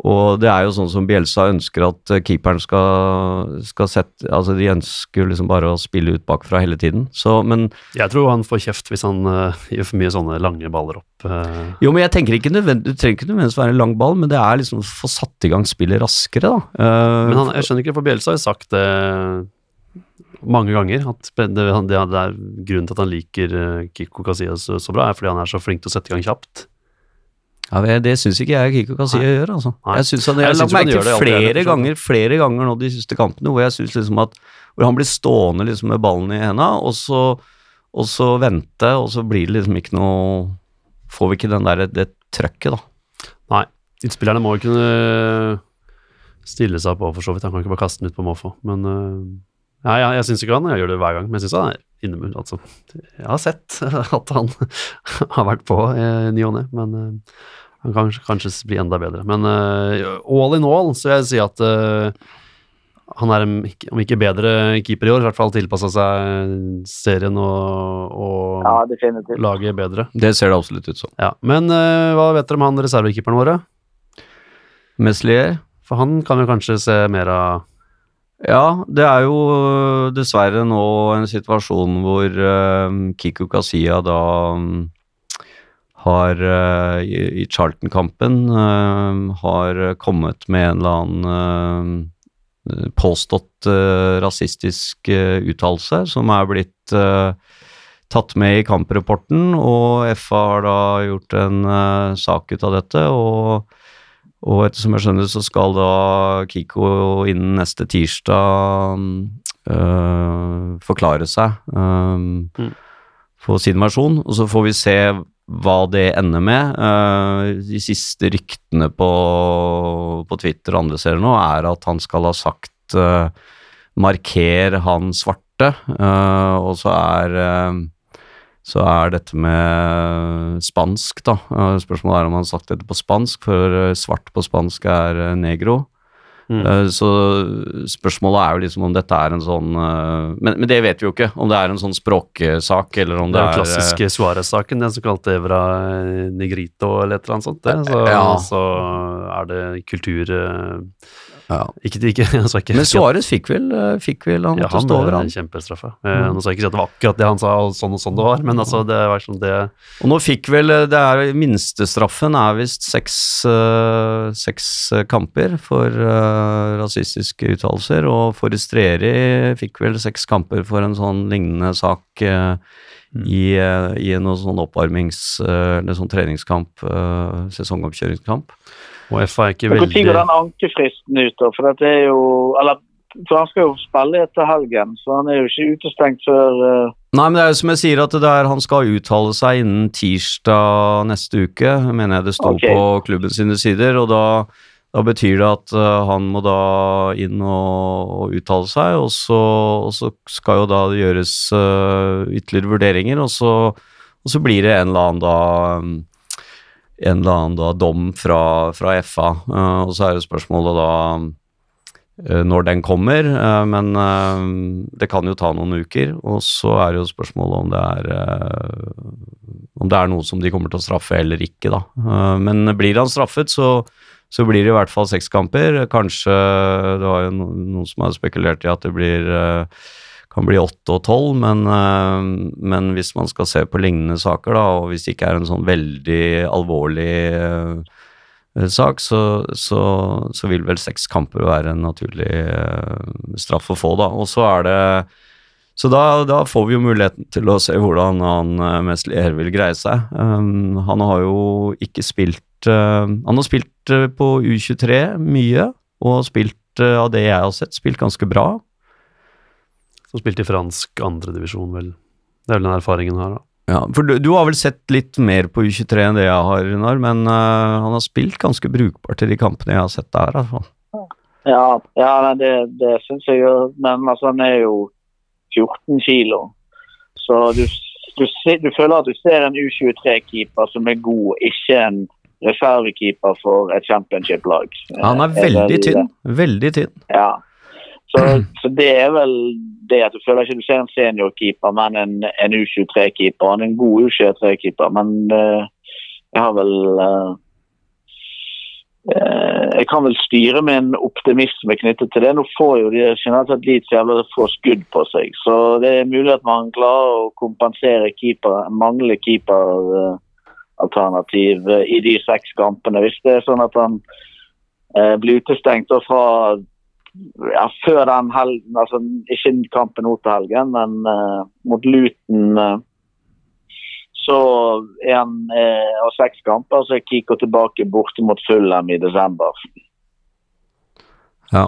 og det er jo sånn som Bielsa ønsker at eh, keeperen skal, skal sette Altså, de ønsker liksom bare å spille ut bakfra hele tiden. Så, men Jeg tror han får kjeft hvis han uh, gjør for mye sånne lange baller opp. Uh. Jo, men jeg tenker ikke nødvendigvis Du trenger ikke nødvendigvis være en lang ball, men det er liksom å få satt i gang spillet raskere, da. Eh, Men han, jeg skjønner ikke, for Bielsa har jo sagt det mange ganger, at det, det, er grunnen til at han liker eh, Kiko Casillas så, så bra, er fordi han er så flink til å sette i gang kjapt. Ja, det, det syns ikke jeg Kiko Kasia gjør, altså. Nei. Jeg synes han, Jeg jeg synes han gjør det flere ganger flere ganger nå de siste kampene hvor jeg synes liksom at hvor han blir stående liksom med ballen i henda, og så, og så vente, og så blir det liksom ikke noe Får vi ikke den der, det trøkket, da. Nei, Innspillerne må jo kunne stille seg på for så vidt. Han kan ikke bare kaste den ut på måfå. Men øh, ja, ja, jeg syns ikke han jeg gjør det hver gang, men jeg syns han er innemur. Altså, jeg har sett [LAUGHS] at han [LAUGHS] har vært på i ny og ne, men øh, han kan kanskje, bli enda bedre. Men uh, all in all så vil jeg si at uh, han er om ikke bedre keeper i år, i hvert fall tilpassa seg serien og, og Ja, laget bedre. Det ser det absolutt ut som. Ja, Men uh, hva vet dere om han reservekeeperen våre? Meslier For han kan vi kanskje se mer av Ja, det er jo øh, dessverre nå en situasjon hvor øh, Kiko Kasia da mm, har øh, i, Charlton-kampen øh, har kommet med en eller annen øh, påstått øh, rasistisk øh, uttalelse som er blitt øh, tatt med i kamprapporten, og FA har da gjort en øh, sak ut av dette. og og ettersom jeg skjønner, så skal da Kiko innen neste tirsdag øh, forklare seg. øh, Mm. Sin versjon, og så får vi se hva det ender med. Uh, de siste ryktene på, på Twitter og andre steder nå er at han skal ha sagt uh, 'marker han svarte', uh, og så er så er dette med spansk, da. Eh, Spørsmålet er om han har sagt dette på spansk, for eh, svart på spansk er eh, negro. Mm. Så spørsmålet er jo liksom om dette er en sånn men, men det vet vi jo ikke, om det er en sånn språksak, eller om Det det, er den klassiske Suárez-saken, den som kalte Evra Negrito eller et eller annet sånt. Det. Så, Ja. så er det kultur ja. Ikke, ikke, [LAUGHS] altså ikke Men Suárez fikk eh, fikk vel Han ja, måtte han stå over, han. Kjempestraffe. Eh, nå skal jeg ikke si at det var akkurat det han sa, og sånn og sånn det var, men altså, det var sånn det Og nå fikk vel eh, det er Minstestraffen er visst seks, eh, seks kamper for eh, rasistiske uttalelser, og Forestreri fikk vel seks kamper for en sånn lignende sak eh, Mm. i, i en sånn oppvarmings... eller sånn treningskamp, sesongoppkjøringskamp. Og FA er ikke veldig Når går den ankefristen ut? da? For dette er jo Eller for han skal jo spille etter helgen, så han er jo ikke utestengt før uh... Nei, men det er jo som jeg sier, at det er, han skal uttale seg innen tirsdag neste uke, mener jeg det sto okay. på klubben sine sider, og da, da betyr det at uh, han må da inn og, og uttale seg, og så, og så skal jo da det gjøres uh, ytterligere vurderinger, og så, og så blir det en eller annen da mm, en eller annen da dom fra, fra FA, Uh, og så er det spørsmålet da uh, når den kommer, uh, men eh, det kan jo ta noen uker. Og så er det jo spørsmålet om det er eh, om det er noe som de kommer til å straffe eller ikke, da. Eh, Men blir han straffet, så, så blir det i hvert fall seks kamper. Kanskje det var jo no- noen som har spekulert i at det blir eh, kan bli åtte og tolv, men, eh, men hvis man skal se på lignende saker, da, og hvis det ikke er en sånn veldig alvorlig eh, sak, så, så, så vil vel seks kamper være en naturlig eh, straff å få, da. Og så er det Så da, da får vi jo muligheten til å se hvordan han Meslier vil greie seg. Um, han har jo ikke spilt uh, Han har spilt uh, på U23 mye, og spilt, uh, av det jeg har sett, spilt ganske bra. Som spilte i fransk andredivisjon, vel. Det er vel den erfaringen her, da. Ja, for du, du har vel sett litt mer på U23 enn det jeg har, Runar, men uh, han har spilt ganske brukbart i de kampene jeg har sett der. Altså. Ja, ja nei, det, det syns jeg jo. Men altså, han er jo 14 kilo. Så du, du, du føler at du ser en U23-keeper som er god, ikke en reservekeeper for et championship-lag. Han er veldig tynn. Veldig tynn. Ja. Så, så det er vel det at du føler ikke du ser en seniorkeeper, men en, en U23-keeper. Han er en god U23-keeper, men uh, jeg har vel eh, Jeg kan vel styre med en optimisme knyttet til det. Nå får jo de generelt sett litt jævla få skudd på seg, så det er mulig at man klarer å kompensere keeper, mangler keeperalternativ i de seks kampene. Hvis det er sånn at han blir utestengt fra ja, før den helgen, altså ikke kampen nå til helgen, men uh, mot Luton uh, så er han eh, av seks kamper, så er Kiko tilbake borte mot Fulham i desember. Ja.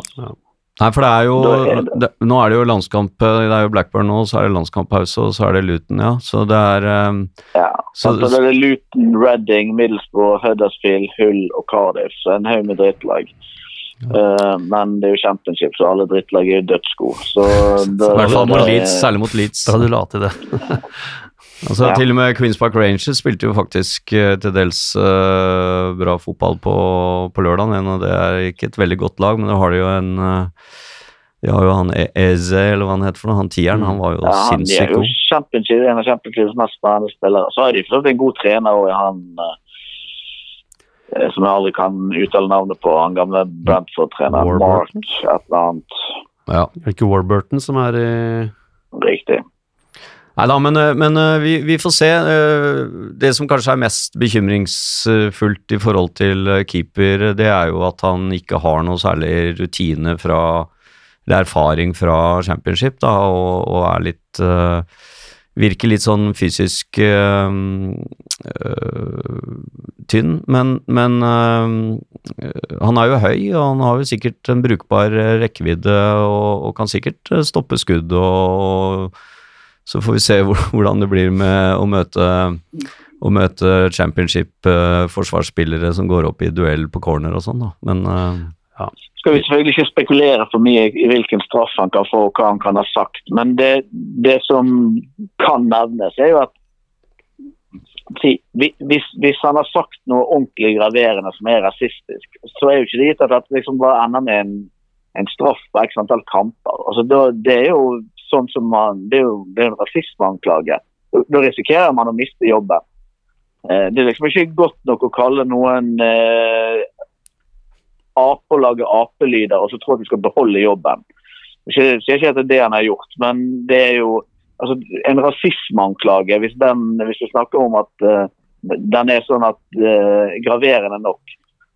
Nei, for det er jo er det- det, Nå er det jo landskamp Det er jo Blackburn nå, så er det landskamppause, og så er det Luton, ja. Så det er um, Ja. Så- Så, så det er Luton, Reading, Middlesbrough, Huddersfield, Hull og Cardiff. Så en haug med drittlag. Eh, men det er jo championship, så alle drittlag er dødsgode. Så [LAUGHS] I hvert fall mot det- Leeds, særlig mot Leeds. Bra du la til det. [LAUGHS] Altså, Ja. Til og med Queens Park Rangers spilte jo faktisk eh, til dels uh, bra fotball på, på lørdag. Det er ikke et veldig godt lag, men da har de jo en uh, De har jo han E- Eze, eller hva han heter for noe. Han tieren, han var jo Ja, han de er jo god. championship, en av championships mest spennende spillere. Så har de fått en god trener òg, han eh, som jeg aldri kan uttale navnet på. Han gamle Brentford-trener. Mark et eller annet. Ja. det Er ikke Warburton som er i Riktig. Nei da, men, eh, men eh, vi, vi får se. Eh, Det som kanskje er mest bekymringsfullt i forhold til eh, keeper, det er jo at han ikke har noe særlig rutine fra eller erfaring fra championship, da, og, og er litt eh, Virker litt sånn fysisk øh, øh, tynn, men, men øh, han er jo høy, og han har jo sikkert en brukbar rekkevidde og, og kan sikkert stoppe skudd og så får vi se hvordan det blir med å møte, å møte championship-forsvarsspillere som går opp i duell på corner og sånn, da. Men eh, skal vi selvfølgelig ikke spekulere for mye i hvilken straff han kan få og hva han kan ha sagt. Men det, det som kan nevnes, er jo at hvis, hvis han har sagt noe ordentlig graverende som er rasistisk, så er jo ikke det gitt at det liksom bare ender med en, en straff på x antall kamper. Altså, det, det er jo sånn som man, det er jo det er en rasismeanklage. Da risikerer man å miste jobben. Eh, Det er liksom ikke godt nok å kalle noen eh, ape og lage apelyder og så tror at du skal beholde jobben. Jeg sier ikke at det er det han har gjort, men det er jo altså, en rasismeanklage. Hvis, den- hvis vi snakker om at uh, den er sånn at uh, graverende nok,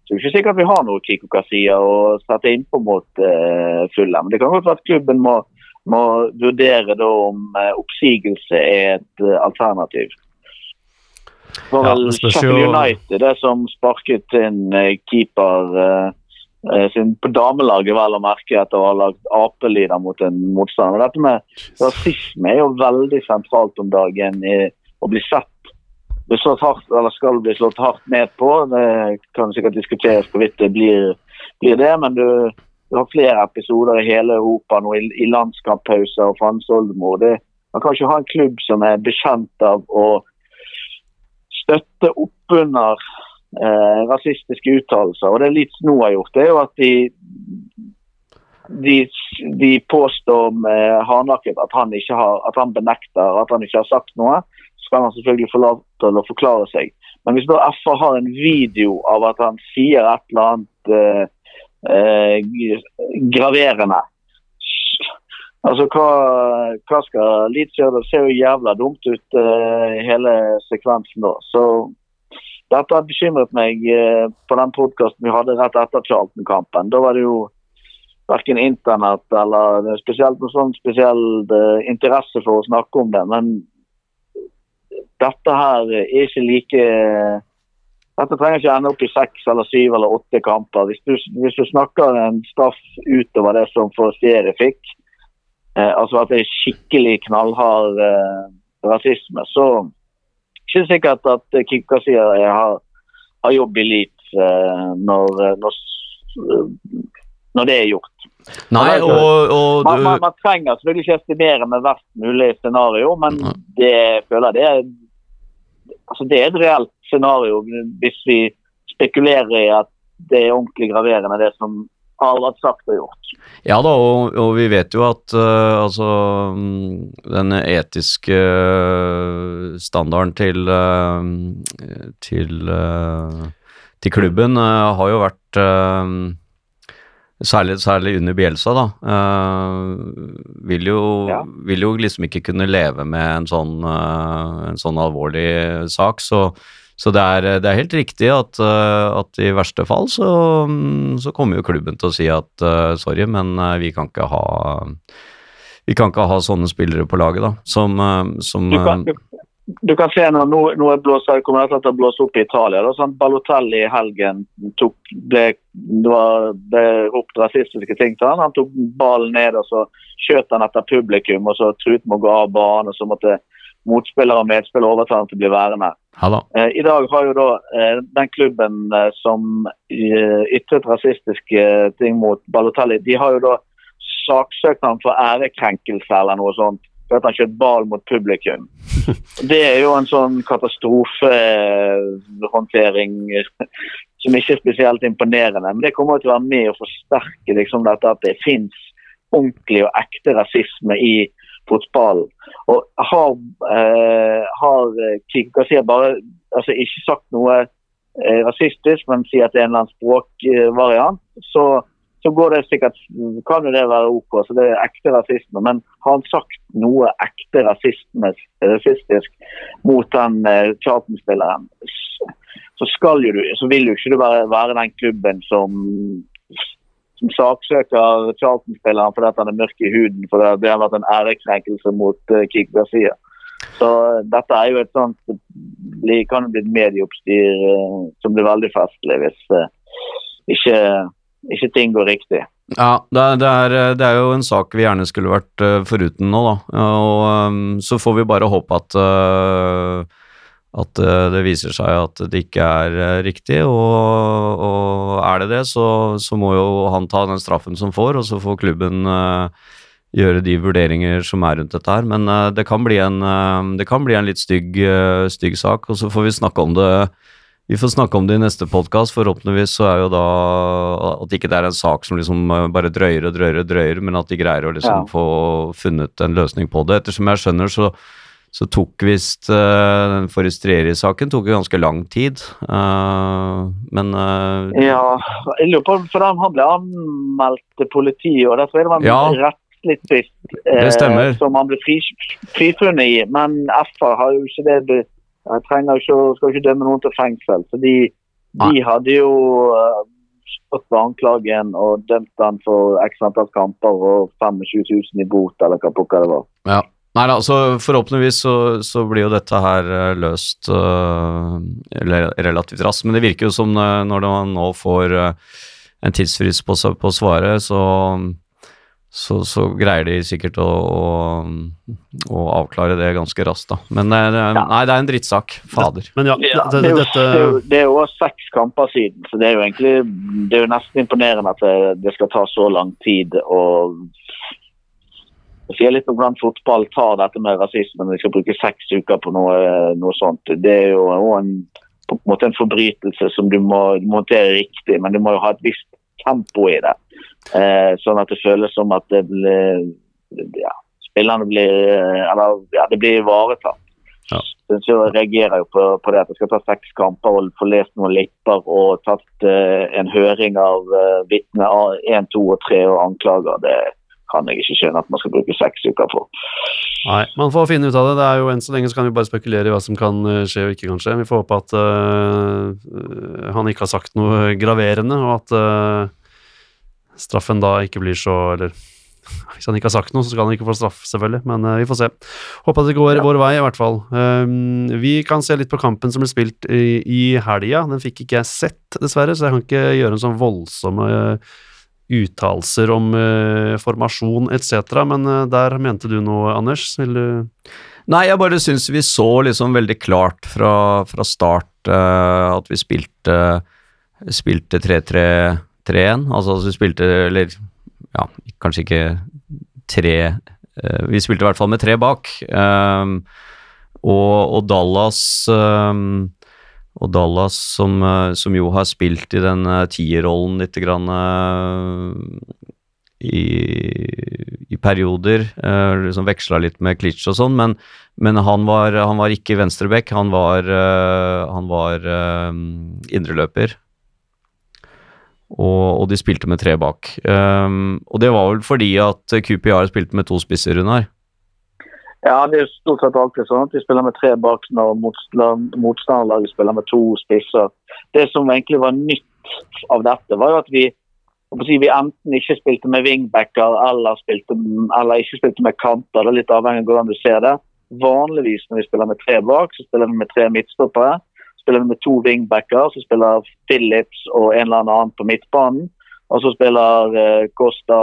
så det er ikke sikkert at vi har noe Kiko Kasia å sette innpå mot uh, Fulham. Det kan godt være at klubben må, må vurdere da om uh, oppsigelse er et uh, alternativ. Det var vel Sheffield United det som sparket inn keeper på damelaget, vel å merke, etter å ha lagt apelyder mot en motstander. Dette med rasisme er jo veldig sentralt om dagen i å bli sett. Bli slått hardt, eller skal bli slått hardt ned på. Det kan sikkert diskuteres hvorvidt det blir, blir det, men du, du har flere episoder i hele Europa nå, i, i landskamppauser og Frans Oldemor. Det, man kan ikke ha en klubb som er bekjent av å støtte oppunder eh, rasistiske uttalelser. Og det Leeds nå har gjort, det er jo at de de, de påstår med hardnakket at han ikke har, at han benekter at han ikke har sagt noe. Så kan han selvfølgelig få lov til å forklare seg. Men hvis da FA har en video av at han sier et eller annet eh, eh, graverende Altså, hva, hva skal Leeds gjøre? Det ser jo jævla dumt ut, eh, hele sekvensen da. Så dette har bekymret meg eh, på den podkasten vi hadde rett etter Charlton-kampen. Da var det jo verken internett eller er spesielt noe sånn spesiell eh, interesse for å snakke om det. Men dette her er ikke like Dette trenger ikke ende opp i seks eller syv eller åtte kamper. Hvis du, hvis du snakker en straff utover det som Forestieri fikk, eh, altså at det er skikkelig knallhard eh, rasisme, så ikke sikkert at Kinka sier jeg har, har jobb i Leeds eh, når, når, når det er gjort. Nei, og, og Man, man, man trenger selvfølgelig ikke estimere med verst mulig scenario, men det jeg det er, altså det er et reelt scenario hvis vi spekulerer i at det er ordentlig graverende det som har vært sagt og gjort. Ja da, og, og vi vet jo at uh, altså mm, den etiske øh, standarden til uh, til, uh, til klubben har jo vært Særlig, særlig under Bielsa, da. vil, jo, Ja. vil jo liksom ikke kunne leve med en sånn, en sånn alvorlig sak. Så, så det, er, det er helt riktig at, øh, at i verste fall så, så kommer jo klubben til å si at øh, sorry, men øh, vi kan ikke ha vi kan ikke ha sånne spillere på laget, da, som, som Du kan, du, du kan se når nå, nå er blåser, kommer dette til å blåse opp i Italia. Da, sånn Balotelli i helgen tok, ble, det var, det ropt rasistiske ting til han. Han tok ballen ned og så skjøt han etter publikum og så truet med å gå av banen. og Så måtte motspillere og medspillere overtar til å bli værende. Eh, I dag har jo da eh, den klubben eh, som eh, ytret rasistiske ting mot Balotelli, de har jo da saksøkt ham for ærekrenkelse eller noe sånt. For at han skjøt ball mot publikum. [LAUGHS] Det er jo en sånn katastrofehåndtering [LAUGHS] som ikke er spesielt imponerende. Men det kommer til å være med å forsterke liksom, dette at det fins ordentlig og ekte rasisme i fotballen. Og har, eh, har King Garcia bare altså, ikke sagt noe eh, rasistisk, men sier at det er en eller annen språkvariant, så, så går det sikkert, kan jo det være ok. Så det er ekte rasisme. Men har han sagt noe ekte rasistisk mot den eh, Charlton-spilleren, så, så vil jo ikke du være, være den klubben som som saksøker Charlton-spilleren fordi han er mørk i huden, for det har vært en ærekrenkelse mot uh, Kik Garcia. Så uh, dette er jo et sånt det kan jo bli et medieoppstyr uh, som blir veldig festlig hvis uh, ikke, ikke ting går riktig. Ja, det er, det, er, det er jo en sak vi gjerne skulle vært eh, foruten nå, da. Og um, så får vi bare håpe at eh, at eh, det viser seg at det ikke er eh, riktig, og, og er det det, så, så må jo han ta den straffen som får, og så får klubben uh, gjøre de vurderinger som er rundt dette her. Men uh, det, kan bli en, uh, det kan bli en litt stygg, stygg sak, og så får vi snakke om det vi får snakke om det i neste podkast. Forhåpentligvis så er jo da at ikke det er en sak som liksom bare drøyer og drøyer og drøyer, men at de greier å liksom Ja. få funnet en løsning på det. Ettersom jeg skjønner, så, så tok visst uh, den Forestrieri-saken tok jo ganske lang tid. uh, men uh, Ja, jeg lurer på, for han, ble anmeldt til politiet, og da tror jeg det var en Ja. rettslig tvist uh, som han ble fri, frifunnet i. Men FA har jo ikke det jeg trenger ikke, skal ikke dømme noen til fengsel. Så de, de hadde jo stått på anklagen og dømt han for x antall kamper og 25 000 i bot, eller hva pokker det var. Ja. Nei da, så forhåpentligvis så, så blir jo dette her eh, løst uh, relativt raskt. Men det virker jo som eh, når man nå får en tidsfrist på, på svaret, så, så, så greier de sikkert å, å, å avklare det ganske raskt, da. Men det er, Ja. nei, det er en drittsak. Fader. Men ja, Ja, det, det, er jo, det, det seks kamper siden, så det er jo egentlig det er jo nesten imponerende at det, det skal ta så lang tid. og Det sier litt om hvordan fotball tar dette med rasisme når de skal bruke seks uker på noe, noe sånt. Det er jo en, på en måte en forbrytelse som du må montere riktig, men du må jo ha et visst tempo i det. Eh, sånn at det føles som at det blir ja, spillerne blir eller ja, det blir ivaretatt. Ja. Så jeg reagerer jo på, på det at jeg skal ta seks kamper og få lest noen lipper og tatt eh, en høring av uh, vitner én, to og tre og anklager. Det kan jeg ikke skjønne at man skal bruke seks uker på. Nei, man får finne ut av det. Det er jo Enn så lenge så kan vi bare spekulere i hva som kan eh, skje og ikke kan skje. Vi får håpe at eh, han ikke har sagt noe graverende, og at uh, straffen da ikke blir så Eller [LAUGHS] hvis han ikke har sagt noe, så skal han ikke få straff, selvfølgelig. Men uh, vi får se. Håper det går vår vei, i hvert fall. Um, vi kan se litt på kampen som ble spilt i, i helga. Den fikk ikke jeg sett, dessverre, så jeg kan ikke gjøre en sånn voldsomme uh, uttalelser om uh, formasjon etc. Men uh, der mente du noe, Anders? Vil du Nei, jeg bare syns vi så liksom veldig klart fra, fra start uh, at vi spilte spilte 3-3-3-1. Altså at vi spilte, eller ja, kanskje ikke tre Vi spilte i hvert fall med tre bak. Um, og, og Dallas um, og Dallas, som, eh, som, jo har spilt i den uh, tierrollen litt grann uh, i, i, perioder, liksom veksla litt med Klitsch og sånn, men, men han, var, han, var, ikke venstreback, han var, han var indreløper. Og, og, de spilte med tre bak. Og det var vel fordi at QPR spilte med to spisser, Runar? Ja, det er stort sett alltid sånn at vi spiller med tre bak når motstanderlaget spiller med to spisser. Det som egentlig var nytt av dette, var jo at vi, si, vi enten ikke spilte med wingbacker eller, spilte, eller ikke spilte med kanter. Det er litt avhengig av hvordan du ser det. Vanligvis når vi spiller med tre bak, så spiller vi med tre midtstoppere spiller vi med to wingbacker. Så spiller Phillips og en eller annen på midtbanen. Og så spiller uh, Costa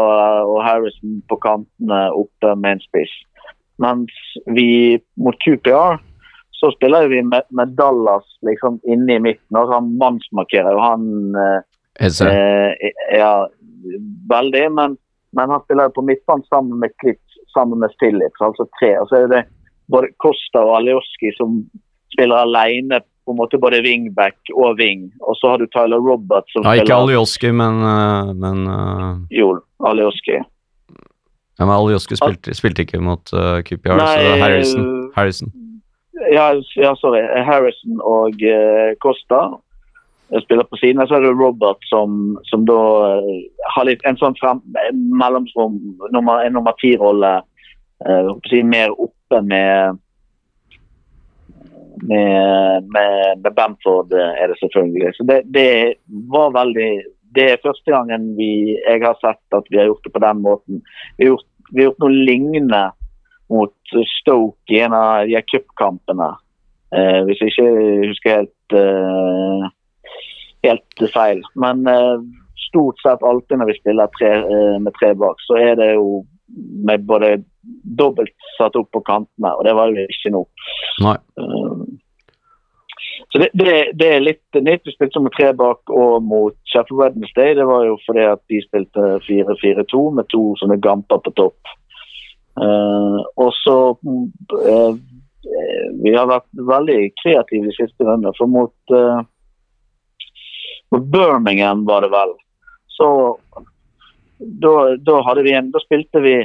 og Harrison på kantene oppe med en spiss. Mens vi mot QPR så spiller vi med, med Dallas liksom inne i midten. altså Han mannsmarkerer jo han eh, uh, Ja, veldig. Men, men han spiller på midtbanen sammen med Klitz, sammen med Phillips, altså tre. Og så er det både Costa og Alioski som spiller alene på en måte både wingback og wing. Og så har du Tyler Roberts som ja, Ikke Alioski, men, eh, men uh... Jo, Alioski. Ja, men Aljoske spilte, spilte ikke mot uh, QPR, Nei, så Harrison. Harrison. Ja, ja, sorry. Harrison og uh, Costa spiller på siden. Og Så er det Robert som, som da uh, har litt en sånn frem, mellomrom, nummer, en nummer ti-rolle. Mer oppe med med, med, med, Bamford er det selvfølgelig. Så det, det, var veldig Det er første gangen vi, jeg har sett at vi har gjort det på den måten. Vi har gjort, vi har gjort noe lignende mot Stoke i en av de cupkampene. Eh, hvis jeg ikke husker helt, eh, helt feil. Men eh, stort sett alltid når vi spiller tre, eh, med tre bak, så er det jo med både dobbelt satt opp på kantene, og det var jo ikke nå. Nei. Så det, det, det, er litt nytt. Vi spilte med tre bak og mot Sheffield Wednesday. Det var jo fordi at de spilte 4-4-2 med to sånne gamper på topp. Uh, og så uh, Vi har vært veldig kreative de siste rundene. For mot, uh, Birmingham var det vel. Så da, da hadde vi en Da spilte vi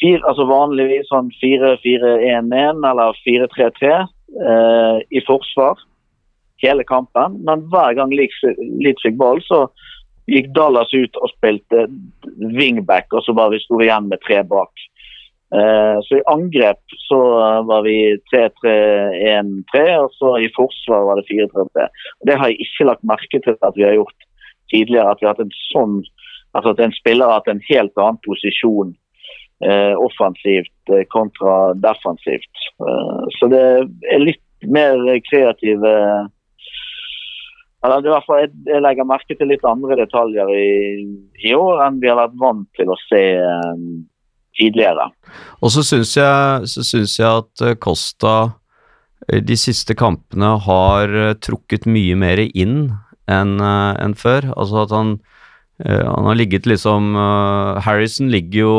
fire, altså vanligvis sånn 4-4-1-1 eller 4-3-3 eh, i forsvar hele kampen. Men hver gang Leeds fikk ball, så gikk Dallas ut og spilte wingback, og så var vi store igjen med tre bak. Eh, så i angrep så var vi 3-3-1-3, og så i forsvar var det 4-3-3. Det har jeg ikke lagt merke til at vi har gjort tidligere. At vi har hatt en sånn altså at en spiller har hatt en helt annen posisjon offensivt eh, kontra defensivt. Eh, så det er litt mer kreative eller i hvert fall jeg, legger merke til litt andre detaljer i, i, år enn vi har vært vant til å se tidligere. Og så syns jeg, jeg, at Costa de siste kampene har trukket mye mer inn enn en før. Altså at han han har ligget liksom uh, Harrison ligger jo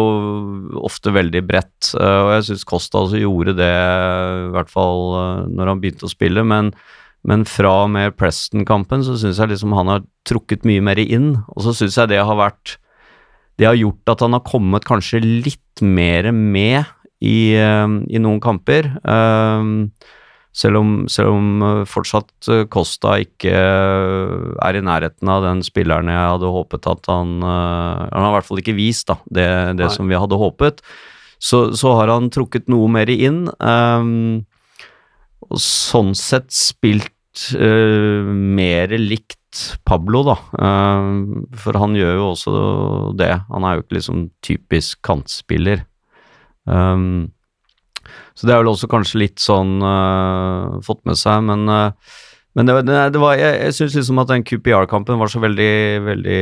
ofte veldig bredt, uh, og jeg syns Costa også gjorde det, i hvert fall når han begynte å spille. Men, men fra og med Preston-kampen så syns jeg liksom han har trukket mye mer inn. Og så syns jeg det har vært Det har gjort at han har kommet kanskje litt mer med i, i noen kamper. Uh, selv om, selv om eh, fortsatt eh, Costa ikke eh, er i nærheten av den spilleren jeg hadde håpet at han Han har i hvert fall ikke vist da, det, det som vi hadde håpet. Så, så, har han trukket noe mer inn. Um, og sånn sett spilt uh, mer likt Pablo, da. Uh, for han gjør jo også det. Han er jo ikke liksom typisk kantspiller. Um, så det er vel også kanskje litt sånn uh, fått med seg, men, uh, men det, det, det var, jeg, jeg syns liksom at den QPR-kampen var så veldig, veldig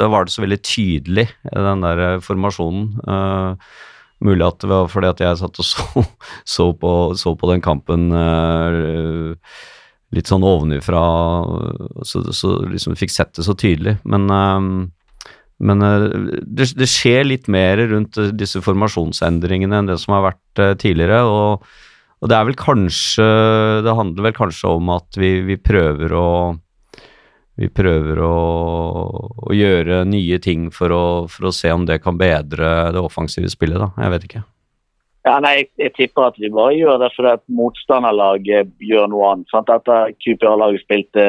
Da var det så veldig tydelig, den der formasjonen. Uh, mulig at det var fordi at jeg satt og [LAUGHS] så, så, på, så på, den kampen litt sånn ovenifra, så, så liksom fikk sett det så tydelig. Men, men uh, det, det, skjer litt mer rundt disse formasjonsendringene enn det som har vært uh, tidligere. Og, og, det er vel kanskje Det handler vel kanskje om at vi, vi prøver å vi prøver å, å, gjøre nye ting for å, for å se om det kan bedre det offensive spillet, da. Jeg vet ikke. Ja, nei, jeg, jeg, tipper at vi bare gjør det fordi at motstanderlaget gjør noe annet. Sant? Dette QPR-laget spilte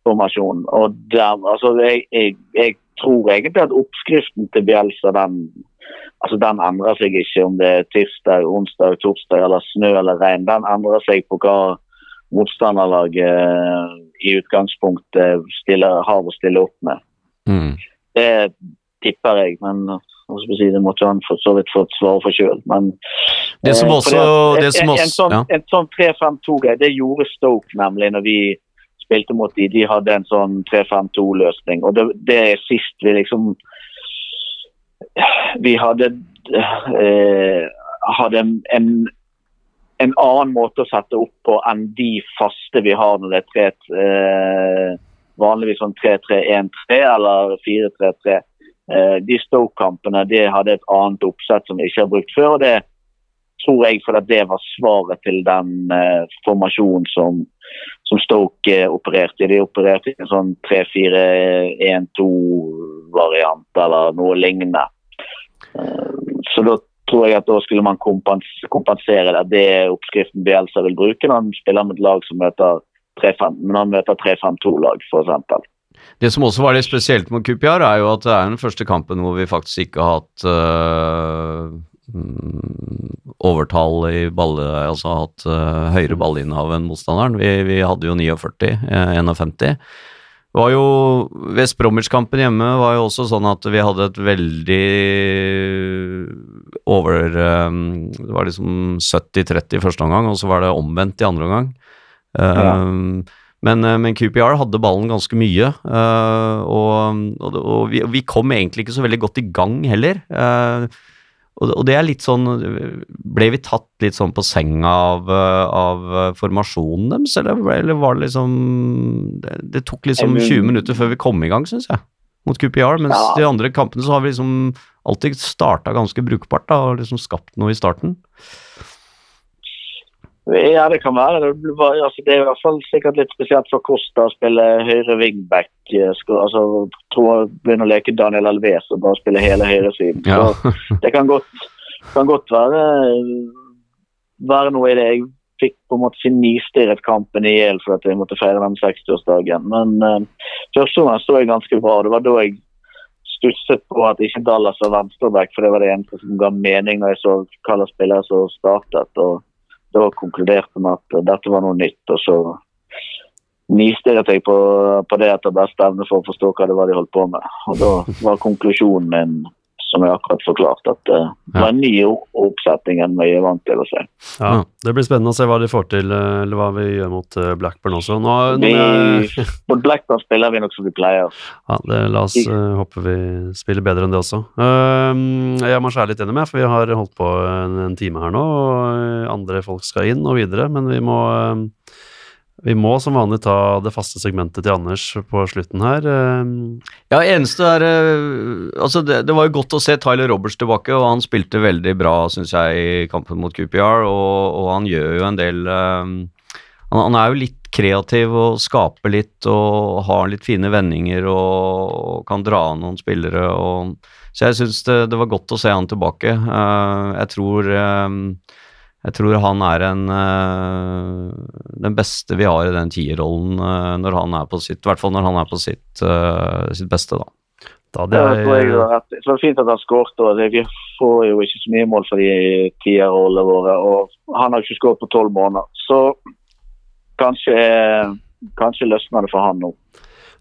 3-5-2-formasjon. og der, altså, jeg, jeg, jeg, tror egentlig at oppskriften til Bjelsa den, altså, den endrer seg ikke om det er tirsdag, onsdag, torsdag eller snø eller regn. Den endrer seg på hva motstanderlaget i utgangspunktet stiller, har å stille opp med. Mm. Det tipper jeg, men Si, det måtte han for så vidt fått svare for sjøl. Men det som eh, også, det, det som også, en, sånn, ja. sånn 3-5-2-greie, det gjorde Stoke nemlig når vi spilte mot de. De hadde en sånn 3-5-2-løsning. Og det, det, er sist vi liksom Vi hadde eh, hadde en, en, annen måte å sette opp på enn de faste vi har når det er 3 eh, vanligvis sånn 3-3-1-3 eller 4-3-3. Eh, de Stoke-kampene de hadde et annet oppsett som vi ikke har brukt før. og Det tror jeg fordi det var svaret til den eh, formasjonen som, som Stoke uh, opererte i. De opererte i en sånn 3-4-1-2-variant eller noe lignende. Eh, så da tror jeg at da skulle man kompens kompensere det. Det er oppskriften Bielsa vil bruke når han spiller med et lag som møter 3-5-2-lag, f.eks. Det som også var litt spesielt med Kupiar, er jo at det er den første kampen hvor vi faktisk ikke har hatt uh, overtall i balle, altså hatt uh, høyere ballinnehav enn motstanderen. Vi, vi, hadde jo 49, uh, 51. Var jo, West Bromwich-kampen hjemme var jo også sånn at vi hadde et veldig over um, Det var liksom 70-30 i første omgang, og så var det omvendt i andre omgang. Um, ja. Men, eh, men, QPR hadde ballen ganske mye, uh, og, og, og vi, vi, kom egentlig ikke så veldig godt i gang heller. Uh, og, det er litt sånn Ble vi tatt litt sånn på senga av, av formasjonen deres, eller, eller, var det liksom det, det, tok liksom 20 minutter før vi kom i gang, syns jeg, mot QPR. Mens ja. de andre kampene så har vi liksom alltid starta ganske brukbart da, og liksom skapt noe i starten. Ja, det kan være. Det, var, altså, det er i hvert fall sikkert litt spesielt for Costa å spille høyre wingback. Eh, altså, tror jeg begynner å leke Daniel Alves og bare spille hele høyresiden. Ja. det kan godt, kan godt være, være, noe i det. Jeg fikk på en måte nistirret kampen i hjel fordi jeg måtte feire den 60-årsdagen. Men uh, første gang så jeg ganske bra. Det var da jeg stusset på at ikke Dallas var venstreback, for det var det eneste som ga mening når jeg så hvilke spillere som startet. og da konkluderte vi at dette var noe nytt. Og så nistirret jeg på, på det etter beste evne for å forstå hva det var de holdt på med. Og da var konklusjonen min som jeg akkurat forklart, at det var en ny oppsetning enn vi er vant til å se. Ja, Det blir spennende å se hva de får til, eller hva vi gjør mot eh, Blackburn også. Nå, vi, jeg... [LAUGHS] mot Blackburn spiller vi nok som vi pleier. Ja, det, La oss uh, håpe vi spiller bedre enn det også. Uh, jeg må skjære litt gjennom, med, for vi har holdt på en, en time her nå, og andre folk skal inn og videre, men vi må uh, vi må som vanlig ta det faste segmentet til Anders på slutten her. Eh. Ja, eneste er eh, Altså, det, det, var jo godt å se Tyler Roberts tilbake, og han spilte veldig bra, syns jeg, i kampen mot QPR, og, og, han gjør jo en del um, han, han, er jo litt kreativ og skaper litt og har litt fine vendinger og, og kan dra av noen spillere. Og, så jeg syns det, det, var godt å se han tilbake. Uh, jeg tror um, jeg tror han er en, uh, den beste vi har i den tierrollen uh, når han er på sitt I hvert fall når han er på sitt, uh, sitt beste, da. da det, er, ja, det, det var fint at han skåret. Vi får jo ikke så mye mål for de tierrollene våre. Og han har ikke skåret på tolv måneder. Så kanskje, kanskje løsner det for han nå.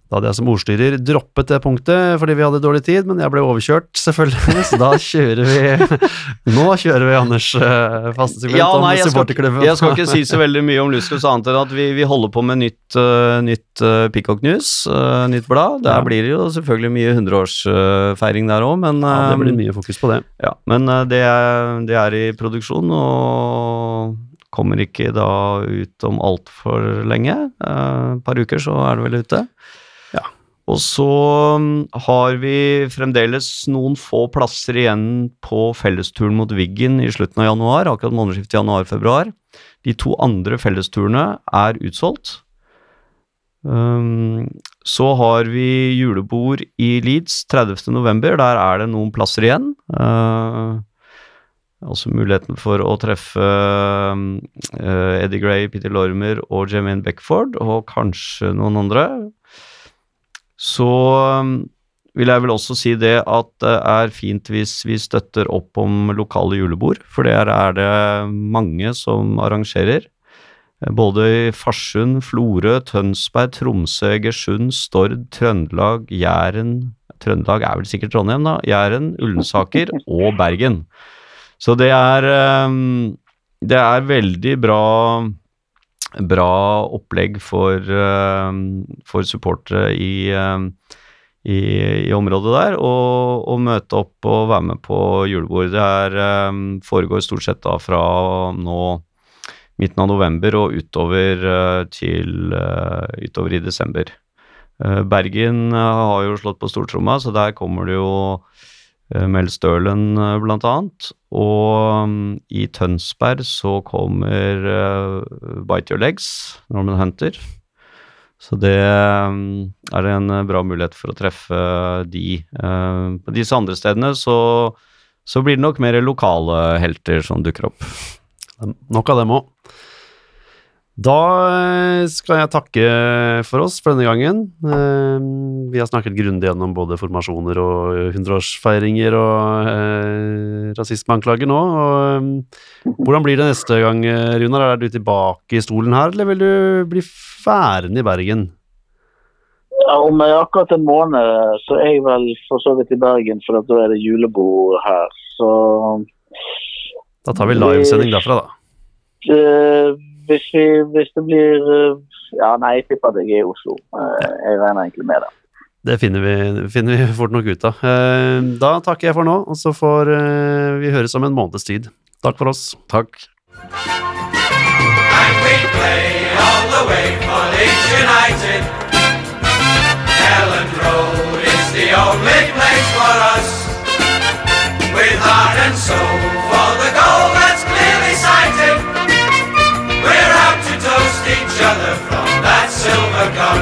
Da hadde jeg som ordstyrer droppet det punktet fordi vi hadde dårlig tid, men jeg ble overkjørt, selvfølgelig. [LAUGHS] Så da kjører vi [LAUGHS] Nå kjører vi Anders eh, faste segment Ja, om nei, jeg skal, jeg skal ikke si så veldig mye om Luskus annet enn at vi, vi holder på med nytt, uh, nytt uh, Peacock News, uh, nytt blad. Der Ja. blir det jo selvfølgelig mye 100-årsfeiring der òg, men, Ja, det blir mye fokus på det. ja, men det, er, det er i produksjon og kommer ikke da ut om altfor lenge. Et par uker så er det vel ute. Og så mm, har vi fremdeles noen få plasser igjen på fellesturen mot Wiggen i slutten av januar, akkurat månedsskiftet januar-februar. De to andre fellesturene er utsolgt. Um, så har vi julebord i Leeds 30. november. Der er det noen plasser igjen. Uh, altså muligheten for å treffe um, uh, Eddie Gray, Peter Lormer og Jermaine Beckford, og kanskje noen andre. Så um, vil jeg vel også si det at det er fint hvis vi støtter opp om lokale julebord, for der er det mange som arrangerer. Både i Farsund, Florø, Tønsberg, Tromsø, Egersund, Stord, Trøndelag, Jæren Trøndelag er vel sikkert Trondheim, da. Jæren, Ullensaker og Bergen. Så det er ehm, Det er veldig bra bra opplegg for, ehm, for supportere i, ehm, i, i området der, og, og møte opp og være med på julebord. Det her ehm, foregår stort sett da fra nå midten av november og utover eh, til eh, utover i desember. Eh, Bergen eh, har jo slått på stortromma, så der kommer det jo eh, Mel Stirlen bl.a. blant annet. Og mm, i Tønsberg så kommer eh, Bite Your Legs, Norman Hunter. Så det mm, er en eh, bra mulighet for å treffe de. Eh, På disse andre stedene så, så blir det nok mer lokale helter som dukker opp. Nok av dem òg. Da eh, skal jeg takke for oss for denne gangen. Eh, Vi har snakket grundig gjennom både formasjoner og 100-årsfeiringer og eh, rasismeanklager nå. Og, hvordan blir det neste gang, Runar? Er du tilbake i stolen her, eller vil du bli værende i Bergen? Ja, om akkurat en måned så er jeg vel for så vidt i Bergen, for da er det julebord her. Så Da tar vi livesending derfra, da. Eh, hvis, vi, hvis, det blir eh, Ja, nei, jeg tipper at jeg er i Oslo. Eh, jeg regner egentlig med det. Det finner vi, finner vi, fort nok ut av. Da takker jeg for nå, og så får vi høres om en måneds tid. Takk for oss. Takk. And we play all the way for Leeds United. Ellen Road is the only place for us. With heart and soul. each other from that silver cup.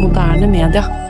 Moderne media.